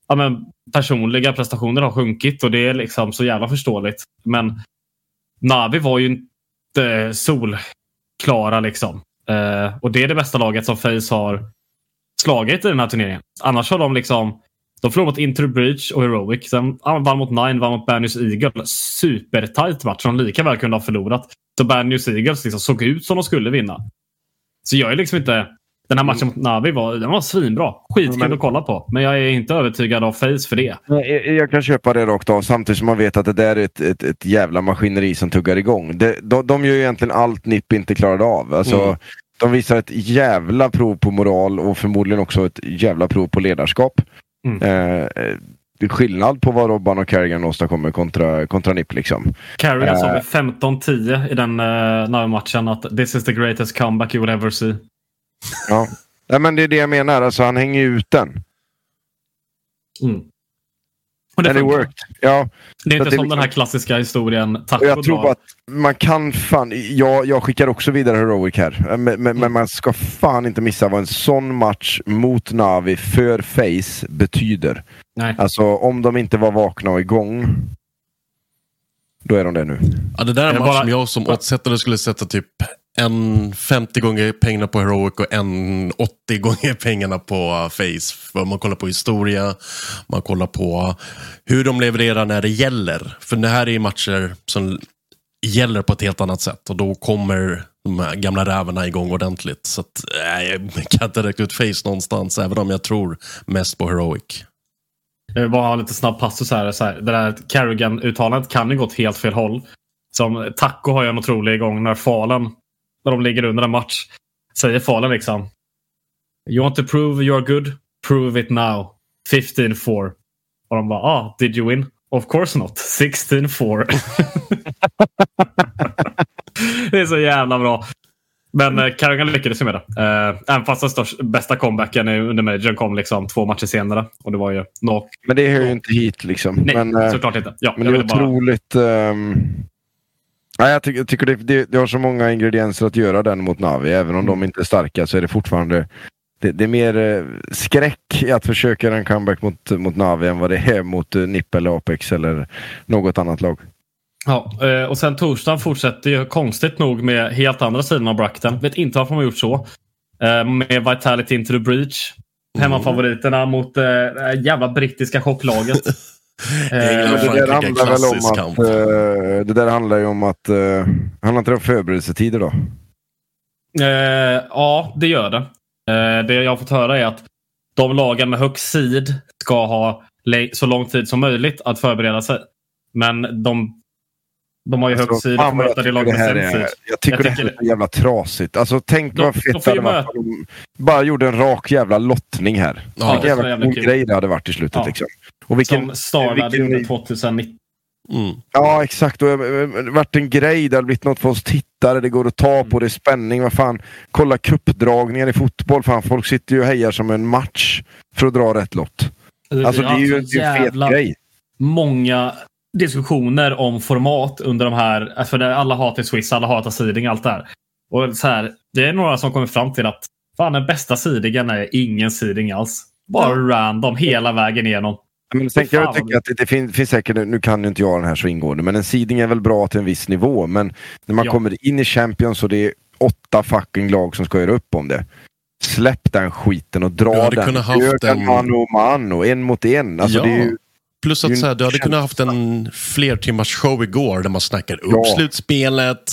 ja, men, personliga prestationer har sjunkit och det är liksom så jävla förståeligt. Men Navi var ju inte solklara liksom. Eh, och det är det bästa laget som Face har slagit i den här turneringen. Annars har de liksom de förlorade mot Inter Breach och Heroic. Sen vann mot Nine, vann mot Bad News Eagle. Supertajt match som de lika väl kunde ha förlorat. Så Bad News Eagles liksom såg ut som de skulle vinna. Så jag är liksom inte... Den här matchen mot Navi var, den var svinbra. Skitkul Men- att kolla på. Men jag är inte övertygad av Face för det. Jag jag kan köpa det rakt av samtidigt som man vet att det där är ett, ett, ett jävla maskineri som tuggar igång. Det, de, de gör ju egentligen allt NIP inte klarade av. Alltså, Mm. De visar ett jävla prov på moral och förmodligen också ett jävla prov på ledarskap. Mm. Eh, eh, skillnad på vad Robban och Carrigan åstadkommer kontra, kontra NIP. Liksom. Carrigan sa Eh. med 15-10 i den uh, Navi-matchen att this is the greatest comeback you will ever see. Ja. Nej, men det är det jag menar, alltså, han hänger ju ut den. Mm. Och det And it worked. Ja, Det är inte som den här liksom- klassiska historien och jag tror bara att man kan fan... Jag, jag skickar också vidare Heroic här. Men, men, Mm. men man ska fan inte missa vad en sån match mot Navi för Face betyder. Nej. Alltså om de inte var vakna och igång. Då är de det nu. Ja, det där är en match bara- som jag som oddsättare skulle sätta typ en 50 gånger pengarna på Heroic och en 80 gånger pengarna på Face. För man kollar på historia, man kollar på hur de levererar när det gäller. För det här är ju matcher som gäller på ett helt annat sätt och då kommer de här gamla rävarna igång ordentligt. Så att, nej, jag kan inte räkna ut Face någonstans, även om jag tror mest på Heroic. Jag vill bara ha lite snabb passus här. Så här det där Carrigan-uttalandet kan ju gått helt fel håll. Som Taco har ju en otrolig gång när Falen när de ligger under en match, säger Fallen liksom. You want to prove you're good? Prove it now. 15-4. Och de bara, ah, did you win? Of course not. 16-4. det är så jävla bra. Men eh, Carrigan lyckades ju med det. Eh, även fast den största, bästa comebacken under Majorn kom liksom två matcher senare. Och det var ju knock. Men det hör ju inte hit liksom. Nej, men, eh, såklart inte. Ja, men det är ville bara... otroligt... ja, jag, tycker, jag tycker det, det, det har så många ingredienser att göra den mot Navi. Även om de inte är starka så är det fortfarande... Det, det är mer eh, skräck i att försöka göra en comeback mot, mot Navi än vad det är mot uh, NIP eller Apex eller något annat lag. Ja, eh, och sen torsdagen fortsätter ju konstigt nog med helt andra sidan av bracketen. Vet inte varför de har gjort så. Eh, Med Vitality into the breach. Hemmafavoriterna mot eh, det jävla brittiska chocklaget. Eh, det, där handlar väl om kamp. att, eh, det där handlar ju om att... Uh, handlar inte det om förberedelsetider då? Eh, ja, det gör det. Eh, det jag har fått höra är att de lagen med högst seed ska ha så lång tid som möjligt att förbereda sig. Men de, de har ju och Fan får vad möta det jag lag tycker med det här sämst är, seed. jag tycker Jag det här tycker är så jävla trasigt. Alltså tänk De- vad de fett det hade de bara gjorde en rak jävla lottning här. Ja, Vilken det jävla cool jävla kul. grej det hade varit i slutet. Ja. Liksom. Och vilken, Som Starlad vilken- gjorde 2019. Mm. Ja, exakt. Och, eh, det varit en grej, det har blivit något för oss tittare, det går att ta på, det är spänning. Vad fan, kolla cupdragningar i fotboll. Fan, folk sitter ju och hejar som en match för att dra rätt lott. Alltså det är ju det är ju en fet grej. många diskussioner om format under de här. alltså, För alla hatar Swiss, alla hatar seeding, allt det här. Och så här, det är några som kommer fram till att fan, den bästa seedingen är ingen seeding alls. Bara random hela vägen igenom. Men sen kan jag tycka att det, det finns, finns säkert, nu kan ju inte jag den här så ingående, men en seeding är väl bra till en viss nivå. Men när man Ja. kommer in i Champions och det är åtta fucking lag som ska göra upp om det. Släpp den skiten och Du dra hade den. kunnat haft Gör den en- mano mano, en mot en. Alltså, Ja. det är ju, Plus att så här, du hade kunnat haft en flertimmars show igår där man snackar upp Ja. slutspelet,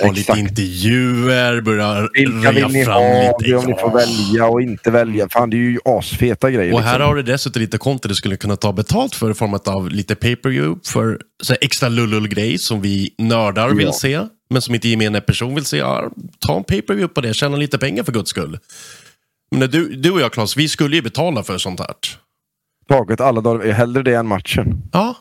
har lite intervjuer, börjar vilka röja vill ni fram ha? lite. Om ni får välja och inte välja. Fan, det är ju asfeta grejer. Och här liksom. har du dessutom lite content du skulle kunna ta betalt för i form av lite pay-per-view för så här extra lullull-grej som vi nördar vill Ja. se, men som inte gemene person vill se. Ja, ta en pay-per-view på det, tjäna lite pengar för guds skull. Men du, du och jag Claes, vi skulle ju betala för sånt här. Taget alla dagar. Hellre det än matchen. Ja.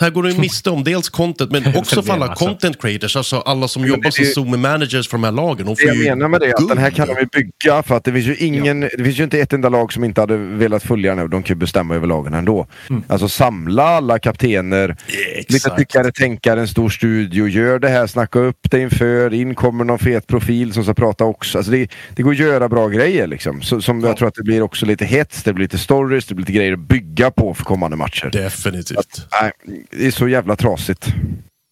Här går du miste om dels content, men också för alla content creators, alltså alla som jobbar som Zoom managers för de här lagen. De får jag ju menar med det är att den här kan de ju bygga för att det finns ju ingen, det finns ju inte ett enda lag som inte hade velat följa den. De kan ju bestämma över lagen ändå. Alltså samla alla kaptener, lite Exakt. tyckare, tänkare, en stor studio, gör det här, snacka upp det inför, in kommer någon fet profil som ska prata också. Alltså det, det går att göra bra grejer liksom. Så, som jag tror att det blir också lite hets, det blir lite stories, det blir lite grejer att bygga på för kommande matcher. Definitivt. Nej, det är så jävla trasigt.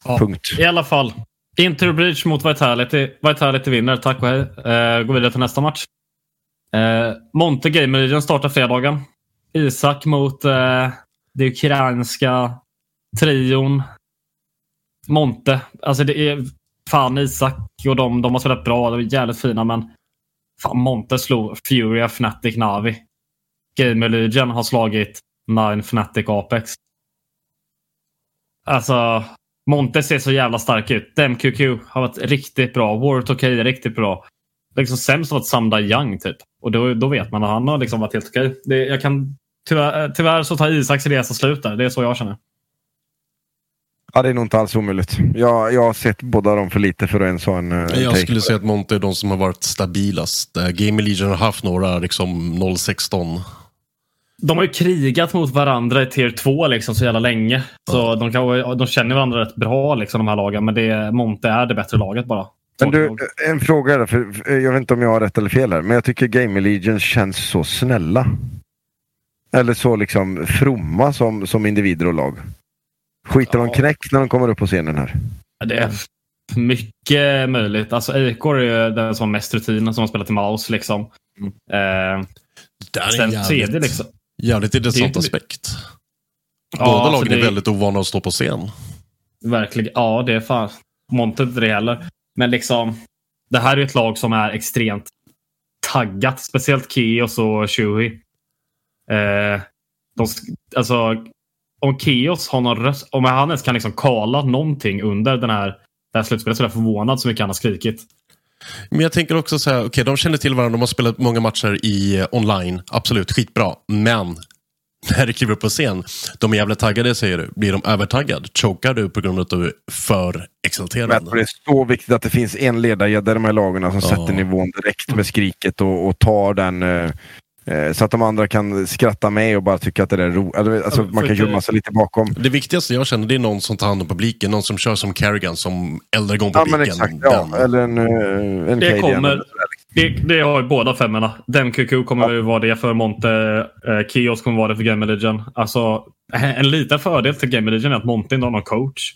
Ja. Punkt. I alla fall. Inter Breach mot Vitality. Vitality vinner, tack och hej. Uh, går vidare till nästa match. Uh, Monte Gamer Legion startar fredagen. Isak mot uh, det ukrainska trion. Monte. Alltså det är fan Isak och de, de har spelat bra. De är jävligt fina men fan Monte slog Furia Fnatic Navi. Gamer Legion har slagit Nine Fnatic Apex. Alltså, Monte ser så jävla stark ut. DMQQ har varit riktigt bra. Warrior okej är riktigt bra. Liksom sämst har varit Samda Young typ. Och då, då vet man att han har liksom varit helt okej. Det, jag kan, tyvärr, tyvärr så tar Isaks resa slut där. Det är så jag känner. Ja, det är nog inte alls omöjligt. Jag, jag har sett båda dem för lite för att ens ha en, eh, en Jag skulle säga att Monte är de som har varit stabilast. Eh, Game Legion har haft några liksom 016. De har ju krigat mot varandra i tier 2 liksom så jävla länge. Så de, kan, de känner varandra rätt bra, liksom, de här lagen. Men det, Monte är det bättre laget bara. Men du, en fråga där, för för jag vet inte om jag har rätt eller fel här, men jag tycker Game Legion känns så snälla. Eller så liksom fromma som, som individer och lag. Skiter de knäck när de kommer upp på scenen här? Det är mycket möjligt. Alltså Eikor är ju den som har mest rutin, som har spelat i Mouse. Liksom. Eh, Det är sen jävligt, liksom. Jävligt intressant aspekt. Ja, Båda alltså lagen är det- väldigt ovana att stå på scen. Verkligen. Ja, det är fan. Monte inte det heller. Men liksom. Det här är ett lag som är extremt taggat. Speciellt Kios och Shuhi. Eh, de, alltså, om Kios har någon röst. Om han ens kan liksom kala någonting under den här, det här slutspelet så är jag förvånad så mycket han har skrikit. Men jag tänker också så här, okej, de känner till varandra, de har spelat många matcher i eh, online. Absolut, skitbra. Men när du kliver upp på scen, de är jävligt taggade säger du. Blir de övertaggad? Chokar du på grund av att du är för exalterad? det är så viktigt att det finns en ledargädda i de här lagen som Ja. sätter nivån direkt med skriket och, och tar den eh, så att de andra kan skratta med och bara tycka att det är roligt. Alltså, Ja, man kan gömma sig lite bakom. Det viktigaste jag känner det är någon som tar hand om publiken. Någon som kör som Carrigan som eldar igång Ja, publiken. men exakt. Ja, eller en, eh, en Det kommer-. Det, det har ju båda femmorna. Den QQ kommer ju vara det för Monte. Eh, Kios kommer vara det för Game Legion. Alltså, en liten fördel till Game Legion är att Monte inte har någon coach.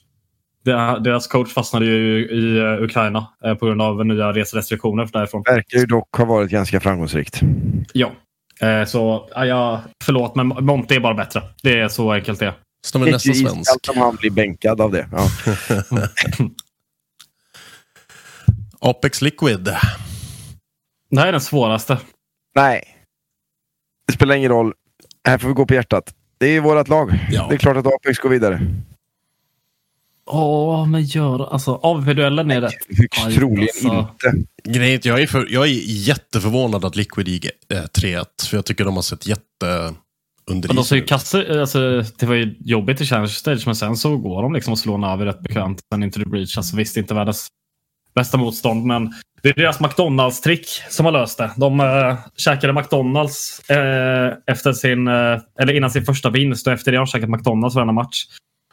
Deras coach fastnade ju i eh, Ukraina eh, på grund av nya reserestriktioner därifrån. Verkar ju dock ha varit ganska framgångsrikt. Ja. Eh, Så, ja, jag, förlåt, men Monte är bara bättre. Det är så enkelt det de är nästan svensk. Om han blir bänkad av det. Ja. Apex Liquid. Det här är den svåraste. Nej. Det spelar ingen roll. Här får vi gå på hjärtat. Det är vårt lag. Ja. Det är klart att Apex går vidare. Åh, men gör... Alltså, AVP-duellen är rätt. Högst Aj, troligen alltså. inte. Grejen är jag är, för, jag är jätteförvånad att Liquid gick eh, 3-1. För jag tycker de har sett jätte under Men de ser ju isen ut. kasse, alltså, det var ju jobbigt i Challenge Stage, men sen så går de liksom och slår Navi rätt bekvämt. Sen inte the breach. Alltså, visst, inte världens bästa motstånd, men det är deras McDonalds-trick som har löst det. De äh, käkade McDonalds äh, efter sin, äh, eller innan sin första vinst och efter det har de käkat McDonalds varenda match.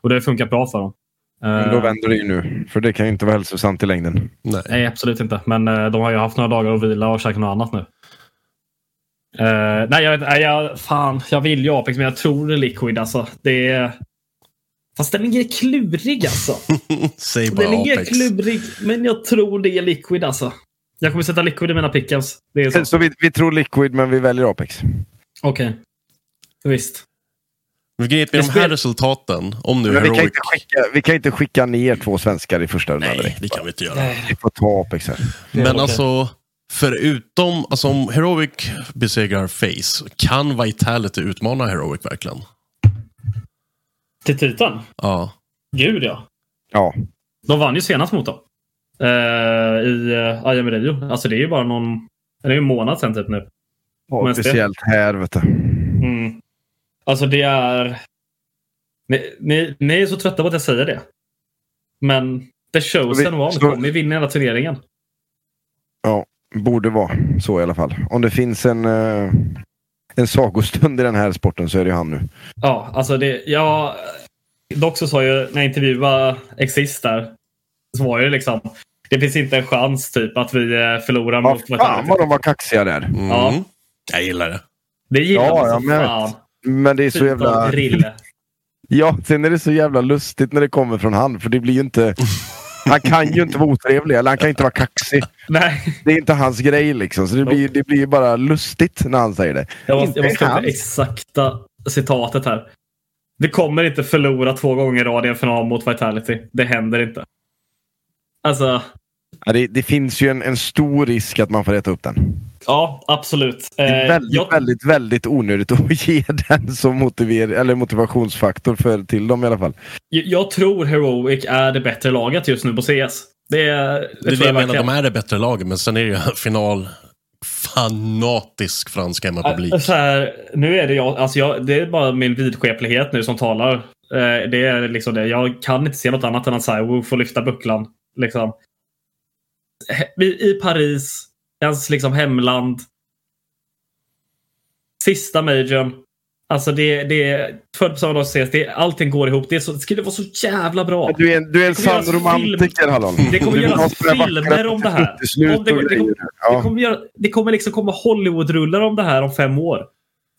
Och det har funkat bra för dem. Men Eh, då vänder det ju nu. För det kan ju inte vara hälsosamt i längden. Nej. Nej, absolut inte. Men eh, de har ju haft några dagar att vila och käka något annat nu. Eh, nej, jag, nej, jag, fan, jag vill ju Apex, men jag tror det är Liquid. Alltså. Det är... Fast den är klurig alltså. Säg bara Den är Apex. klurig, men jag tror det är Liquid alltså. Jag kommer sätta Liquid i mina pickens. Så. Så vi, vi tror Liquid, men vi väljer Apex. Okej. Visst. Men grejen är med de här resultaten, om nu Men vi kan, Heroic... inte skicka, vi kan inte skicka ner två svenskar i första rundan Nej, direkt. det kan vi inte göra. Vi får ta Apex här. Men okej. alltså, förutom, alltså om Heroic besegrar Face, kan Vitality utmana Heroic verkligen? Till Titan? Ja. Gud ja. Ja. De vann ju senast mot dem. Eh, I uh, IM Rio. Alltså det är ju bara någon... Det är ju en månad sedan typ nu. Speciellt här, vet du. Alltså det är... Ni, ni, ni är så trötta på att jag säger det. Men The Chosen Vi- One så- kommer vinna hela turneringen. Ja, borde vara så i alla fall. Om det finns en, eh, en sagostund i den här sporten så är det han nu. Ja, alltså det... Jag, dock så sa jag när jag intervjuade Exist där. Så var det liksom... Det finns inte en chans typ att vi eh, förlorar Vad mot fan vad de var kaxiga där. Mm. Ja. Jag gillar det. Det gillar Ja, man ja, som fan. Men det är så Typ jävla... Ja, sen är det så jävla lustigt när det kommer från han. För det blir inte... Han kan ju inte vara otrevlig, eller han kan inte vara kaxig. Nej, Det är inte hans grej liksom. Så det blir, det blir bara lustigt när han säger det. jag måste, jag måste upp det exakta citatet här. Vi kommer inte förlora två gånger i rad i en final mot Vitality. Det händer inte. Alltså, Ja, det, det finns ju en, en stor risk att man får äta upp den. Ja, absolut. Det är Eh, väldigt, jag, väldigt, väldigt onödigt att ge den som motiver eller motivationsfaktor för, till dem i alla fall. jag tror Heroic är det bättre laget just nu på CS. Det, är- det, Det det jag menar, verkligen. de är det bättre laget, men sen är det ju final fanatisk fransk hemmapublik. Äh, Så här, nu är det jag, alltså jag, det är bara min vidskeplighet nu som talar. Eh, det är liksom det. Jag kan inte se något annat än att Cywo får lyfta bucklan. Liksom. I Paris, ens liksom hemland. Sista majorn. Alltså det, det är född på samma dag som ses. Det, allting går ihop. Det, är så, det skulle vara så jävla bra. Du är en, du är en Det sann romantiker, Hallon. Det kommer Du göras filmer om det här. Om det, det, grejer. kommer, Ja. det, kommer göra, det kommer liksom komma Hollywood-rullar om det här om fem år.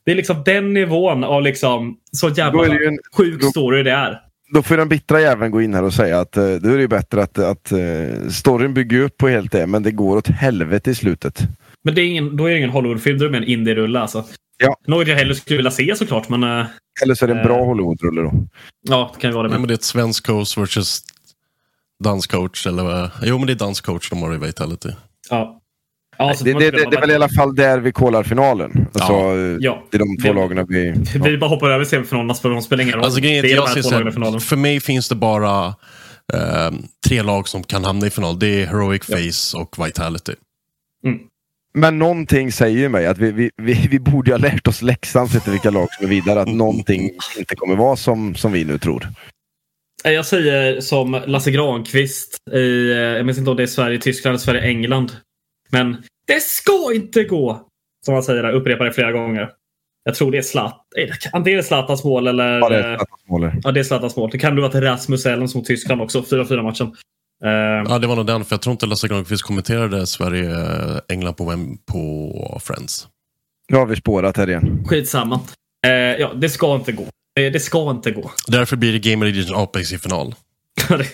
Det är liksom den nivån av liksom så jävla det en- sjuk då- story det är. Då får den bittra jäveln gå in här och säga att eh, då är det ju bättre att, att uh, storyn bygger upp på helt det, men det går åt helvete i slutet. Men det är ingen, då är det ingen Hollywood-film, då är det en indie-rulle alltså. Ja. Något jag hellre skulle vilja se såklart, men eh, Eller så är det en Eh. bra Hollywood-rulle då. ja, det kan ju vara det Nej, med. men det är ett svensk coach versus danscoach. Eller, vad- jo, men det är danscoach de har i Vitality. Ja. Ja, så Det, det, det, det är väl i alla fall där vi kollar finalen. Alltså, Ja. Ja. Det är de två lagen vi... Vi bara hoppar över semifinalerna, för de spelar ingen roll. Alltså, det är att de jag här två så lagen i finalen. för mig finns det bara eh, tre lag som kan hamna i final. Det är Heroic Face och Vitality. Men någonting säger ju mig att vi, vi, vi, vi borde ha lärt oss läxan sett till vilka lag som är vidare. Att någonting inte kommer vara som, som vi nu tror. Jag säger som Lasse Granqvist i, eh, jag minns inte om det är Sverige, Tyskland eller Sverige, England. Men det ska inte gå! Som han säger där, upprepar det flera gånger. Jag tror det är Zlat. är det- Antingen är det Zlatans mål eller... Ja, det är eh, Zlatans mål. Ja, det är Zlatans mål. Det kan vara till Rasmus Elms mot Tyskland också, 4-4 matchen. Eh, Ja, det var nog den, för jag tror inte Lasse Granqvist kommenterade Sverige-England på, på Friends. Nu har vi spårat här igen. Skitsamma. Eh, ja, det ska inte gå. Det, det ska inte gå. Därför blir det Game Edition Apex i final.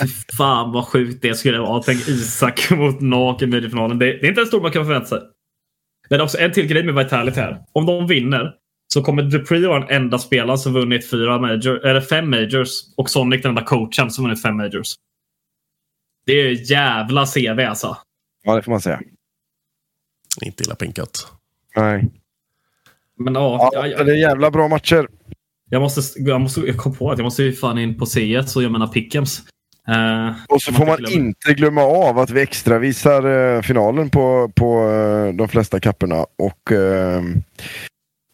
fy fan vad sjukt det skulle vara. Tänk Isak mot Naken i finalen. Det, det är inte en stor man kan förvänta sig. Men också en till grej med Vitality här. Om de vinner så kommer Dupree vara den enda spelaren som vunnit fyra major, eller fem majors. Och Sonic den enda coachen som vunnit fem majors. Det är jävla CV alltså. Ja, det får man säga. Inte illa pinkat. Nej. Men ja, Ja, jag, det är jävla bra matcher. Jag, måste, jag, måste, jag kom på att jag måste ju fan in på CS och jag menar Pickems. Eh, Och så får man inte glömmer. inte glömma av att vi extra visar eh, finalen på, på eh, de flesta kapperna. Och eh,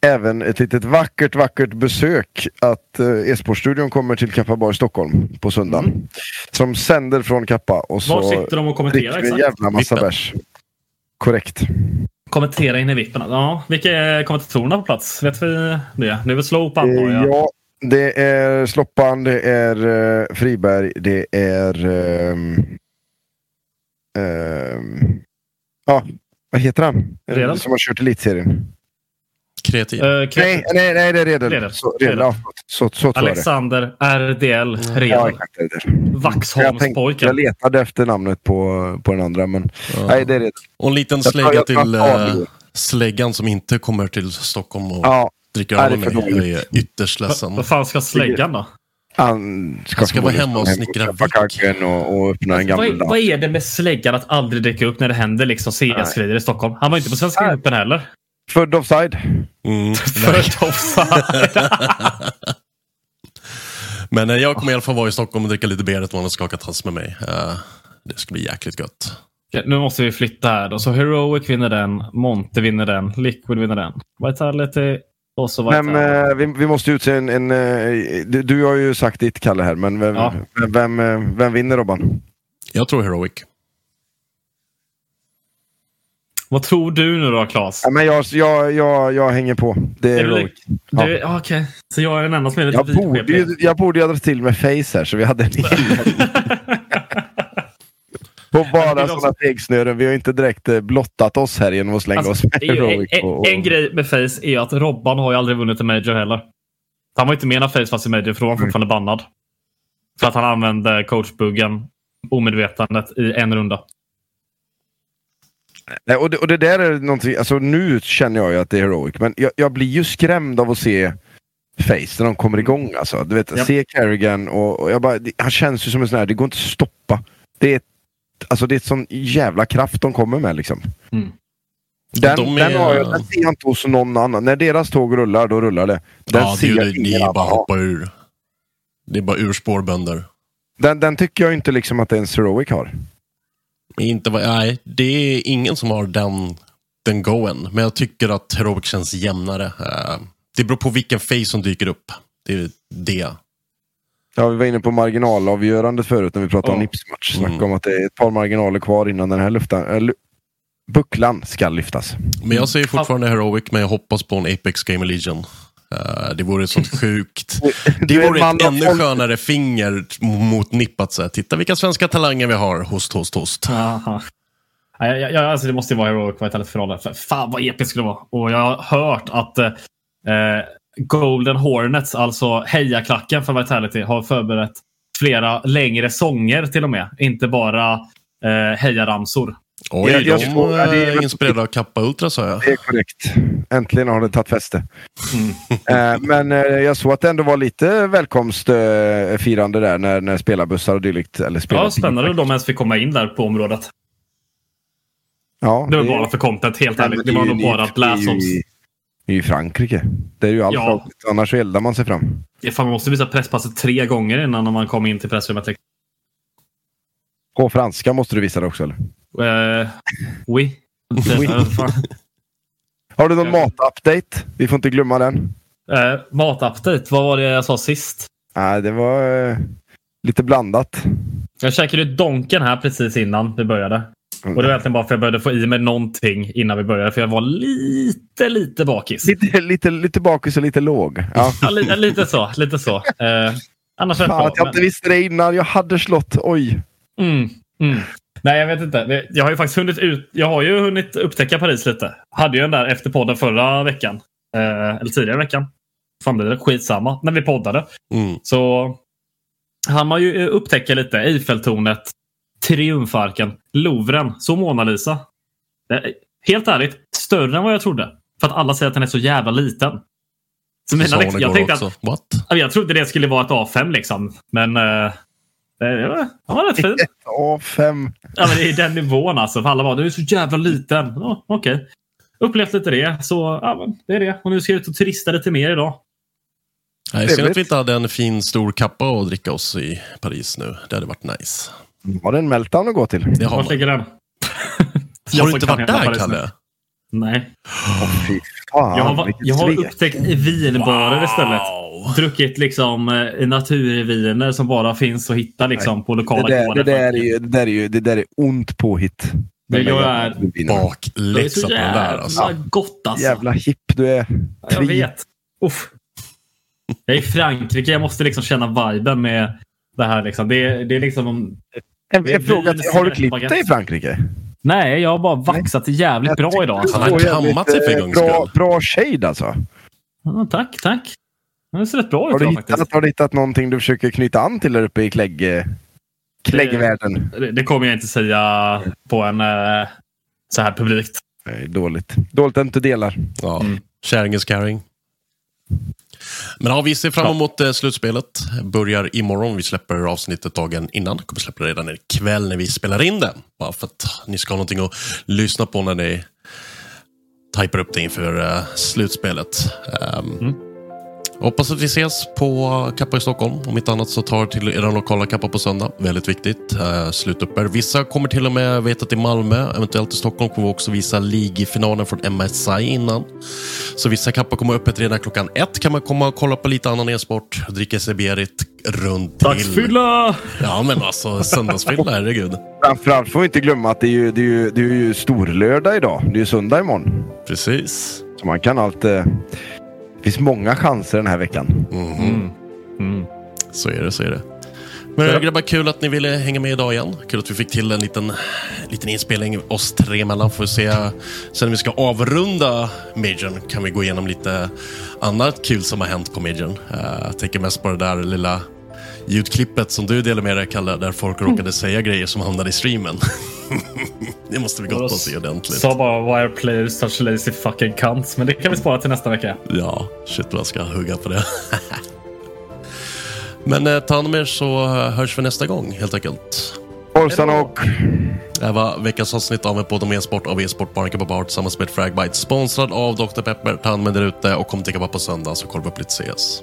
även ett litet vackert, vackert besök att eh, e-sportstudion kommer till Kappaborg, Stockholm på söndagen. Som sänder från Kappa. Och så Var sitter de och kommenterar vi en exakt? jävla massa bärs. Korrekt. Kommentera in i vippen. Ja, vilka är kommentatorerna på plats? Vet vi det? Nu är det väl Slope antar Eh, jag? Ja, det är Sloppan, det är eh, Friberg, det är... ehm, ehm, ja, vad heter han? Redel? Som har kört elitserien. Kreativ. Eh, Nej, nej, nej, det är Redel. Redel. Så, Redel. Redel. Ja, så, så det. Alexander RDL Ja, det är det. Jag, Vaxholmspojken. letade efter namnet på, på den andra, men nej, det är Redel. Och en liten slägga till Adel- släggan som inte kommer till Stockholm och Ja, dricker öl med är mig. för Jag är ytterst ledsen. Vad fan ska släggan då? han ska, Han ska vara hemma och snickra vick. och, och öppna en Vad, gammal är- vad är det med släggan att aldrig dyka upp när det händer liksom CS-grejer i Stockholm? Han var inte på Svenska. Cupen heller. Född offside. Mm. För offside. Men eh, jag kommer i alla fall vara i Stockholm och dricka lite beret och skakat hands med mig. Eh, det ska bli jäkligt gött. Okej, nu måste vi flytta här då. Så Heroic vinner den, Monte vinner den, Liquid vinner den. Vitality och så Vitality. Men eh, vi, vi måste utse en... en eh, du, du har ju sagt ditt, Kalle, här. Men vem, Ja. vem, vem, vem vinner, Robban? Jag tror Heroic. Vad tror du nu då, Claes? Ja, men jag, jag, jag, jag hänger på. Det är Är. Ja. Ja. Okej, så jag är den enda som är lite Jag borde, ju, jag borde ju ha dragit till med face här, så vi hade en På bara sådana tegsnören. Vi har inte direkt eh, blottat oss här genom att slänga Alltså, oss med Heroic. en, och, och, en grej med Face är att Robban har ju aldrig vunnit en Major heller. Han var inte med när Face fanns i Major för då var han fortfarande bannad. För att han använde coachbuggen omedvetandet i en runda. Nej, och, det, och det där är någonting, alltså nu känner jag ju att det är Heroic, men jag, jag blir ju skrämd av att se Face när de kommer igång. Alltså. Du vet, Ja. se Carrigan och, och jag bara, det, han känns ju som en sån här, det går inte att stoppa. Det är, ett- alltså, det är ett sån jävla kraft de kommer med liksom. Mm. Den, De är- den, har jag, den ser jag inte hos någon annan. När deras tåg rullar, då rullar det. Den ja, ser det, är bara hoppa ur. Det är bara urspårbönder. Den, den tycker jag inte liksom att ens Heroic har. Inte, vad- nej, det är ingen som har den, den goen. Men jag tycker att Heroic känns jämnare. Eh, det beror på vilken face som dyker upp. Det är det. Ja, vi var inne på marginalavgörandet förut när vi pratade om Ja. Nips-match. Snacka Mm. om att det är ett par marginaler kvar innan den här luften, äh, bucklan ska lyftas. Men jag säger fortfarande Heroic, men jag hoppas på en Apex Game Legion. Uh, det vore sånt sjukt. Det vore ett ännu skönare finger mot nippat. Så här. Titta vilka svenska talanger vi har. Host, host, host. Aha. Ja, ja, alltså det måste ju vara Heroic Vitality för För fan vad episkt skulle det vara. Och jag har hört att eh, Golden Hornets, alltså hejaklacken för Vitality, har förberett flera längre sånger till och med. Inte bara eh, hejaramsor. Oj, jag, jag, de jag, det är inspirerade av Kappa Ultra sa jag. Det är korrekt. Äntligen har det tagit fäste. Mm. eh, men eh, jag såg att det ändå var lite välkomstfirande eh, där när, när spelarbussar och dylikt. Eller ja, spännande att de ens fick komma in där på området. Ja, det var det... bara för content, helt ärligt. Det var nog bara Blasons. I Frankrike. Det är ju allt ja. annars så eldar man sig fram. Ja, fan, man måste visa presspasset tre gånger innan man kommer in till pressrummet. På franska måste du visa det också eller? Uh, oui. oui. Har du någon matupdate? Vi får inte glömma den. Uh, matupdate? Vad var det jag sa sist? Nej, uh, det var uh, lite blandat. Jag käkade Donken här precis innan vi började. Och det var egentligen bara för att jag började få i mig någonting innan vi började. För jag var lite, lite bakis. Lite, lite, lite bakis och lite låg. Ja. ja lite, lite, så. Lite så. Eh, annars Fan, bra, att jag men... inte visste det innan. Jag hade slått. Oj. Mm, mm. Nej, jag vet inte. Jag har ju faktiskt hunnit ut. Jag har ju hunnit upptäcka Paris lite. Hade ju den där efter podden förra veckan. Eh, eller tidigare veckan. Fan blir det? Skitsamma. När vi poddade. Mm. Så han har ju upptäcka lite Eiffeltornet Triumfarken, Louvren, så Mona Lisa. Helt ärligt, större än vad jag trodde. För att alla säger att den är så jävla liten. Så mina, liksom, jag tänkte att, What? Jag trodde det skulle vara ett A5 liksom. Men uh, det var, var rätt fint. Ett A5. Ja, men det är den nivån alltså. För alla bara, du är så jävla liten. Oh, Okej. Okay. Upplevt lite det. Så ja, det är det. Och nu ska jag ut och turista lite mer idag. Jag ser att vi inte hade en fin stor kappa att dricka oss i Paris nu. Det hade varit nice. Har du en meltdown att gå till? Det har Vart ligger den? har du inte varit där, Kalle? Nej. Oh, fan, jag har, jag har upptäckt vinbarer wow. istället. Druckit liksom eh, naturviner som bara finns att hitta liksom, på lokala det där, det, där är ju, det, där är ju, det där är ont påhitt. Det jag är bakläxa på den där. Alltså. gott alltså. Jävla hipp du är. Jag vet. Uff. Jag är i Frankrike. Jag måste liksom känna viben med det här. Liksom. Det, det är liksom... En, en fråga, har du klippt dig i Frankrike? Nej, jag har bara vaxat jävligt bra idag. Han har kammat sig för en gångs bra, bra shade alltså. Ja, tack, tack. Det ser rätt bra ut. Har, du hittat, har du hittat någonting du försöker knyta an till där uppe i klägg, kläggvärlden? Det, det, kommer jag inte säga på en uh, så här publikt. Nej, dåligt. Dåligt att du inte delar. Ja. Mm. Sharing is caring. Men ja, vi ser fram emot ja. Eh, slutspelet. Börjar imorgon. Vi släpper avsnittet dagen innan. Kommer släppa det redan ikväll när vi spelar in det. Bara för att ni ska ha någonting att lyssna på när ni typar upp det inför uh, slutspelet. Um, mm. Hoppas att vi ses på Kappa i Stockholm. Om inte annat så tar till er lokala Kappa på söndag. Väldigt viktigt. Uh, Sluta er. Vissa kommer till och med veta till Malmö, eventuellt i Stockholm kommer vi också visa ligfinalen från MSI innan. Så vissa Kappa kommer öppet redan klockan ett. Kan man komma och kolla på lite annan e-sport, dricka sig berit runt till. Dagsfylla! Ja men alltså söndagsfylla, herregud. Framförallt får vi inte glömma att det är ju, det är ju, det är ju storlördag idag. Det är ju söndag imorgon. Precis. Så man kan alltid det finns många chanser den här veckan. Mm. Mm. Så är det, så är det. Men ja. grabbar, kul att ni ville hänga med idag igen. Kul att vi fick till en liten, liten inspelning oss tre emellan. Får se sen när vi ska avrunda Majorn kan vi gå igenom lite annat kul som har hänt på Majorn. Uh, jag tänker mest på det där lilla ljudklippet som du delade med dig, Kalle, där folk råkade mm. säga grejer som hamnade i streamen. det måste vi gotta se ordentligt. Sa bara wire players such lazy fucking cunts, men det kan vi spara till nästa vecka. Ja, shit vad jag ska hugga på det. men eh, ta hand om er så hörs vi nästa gång helt enkelt. Forza och... Det här var veckans avsnitt av en podd om e-sport av e-sport Barnaka på Bar tillsammans med Fragbite. Sponsrad av Dr. Pepper. Ta hand om er ute och kom till på söndag så kollar vi upp lite CS.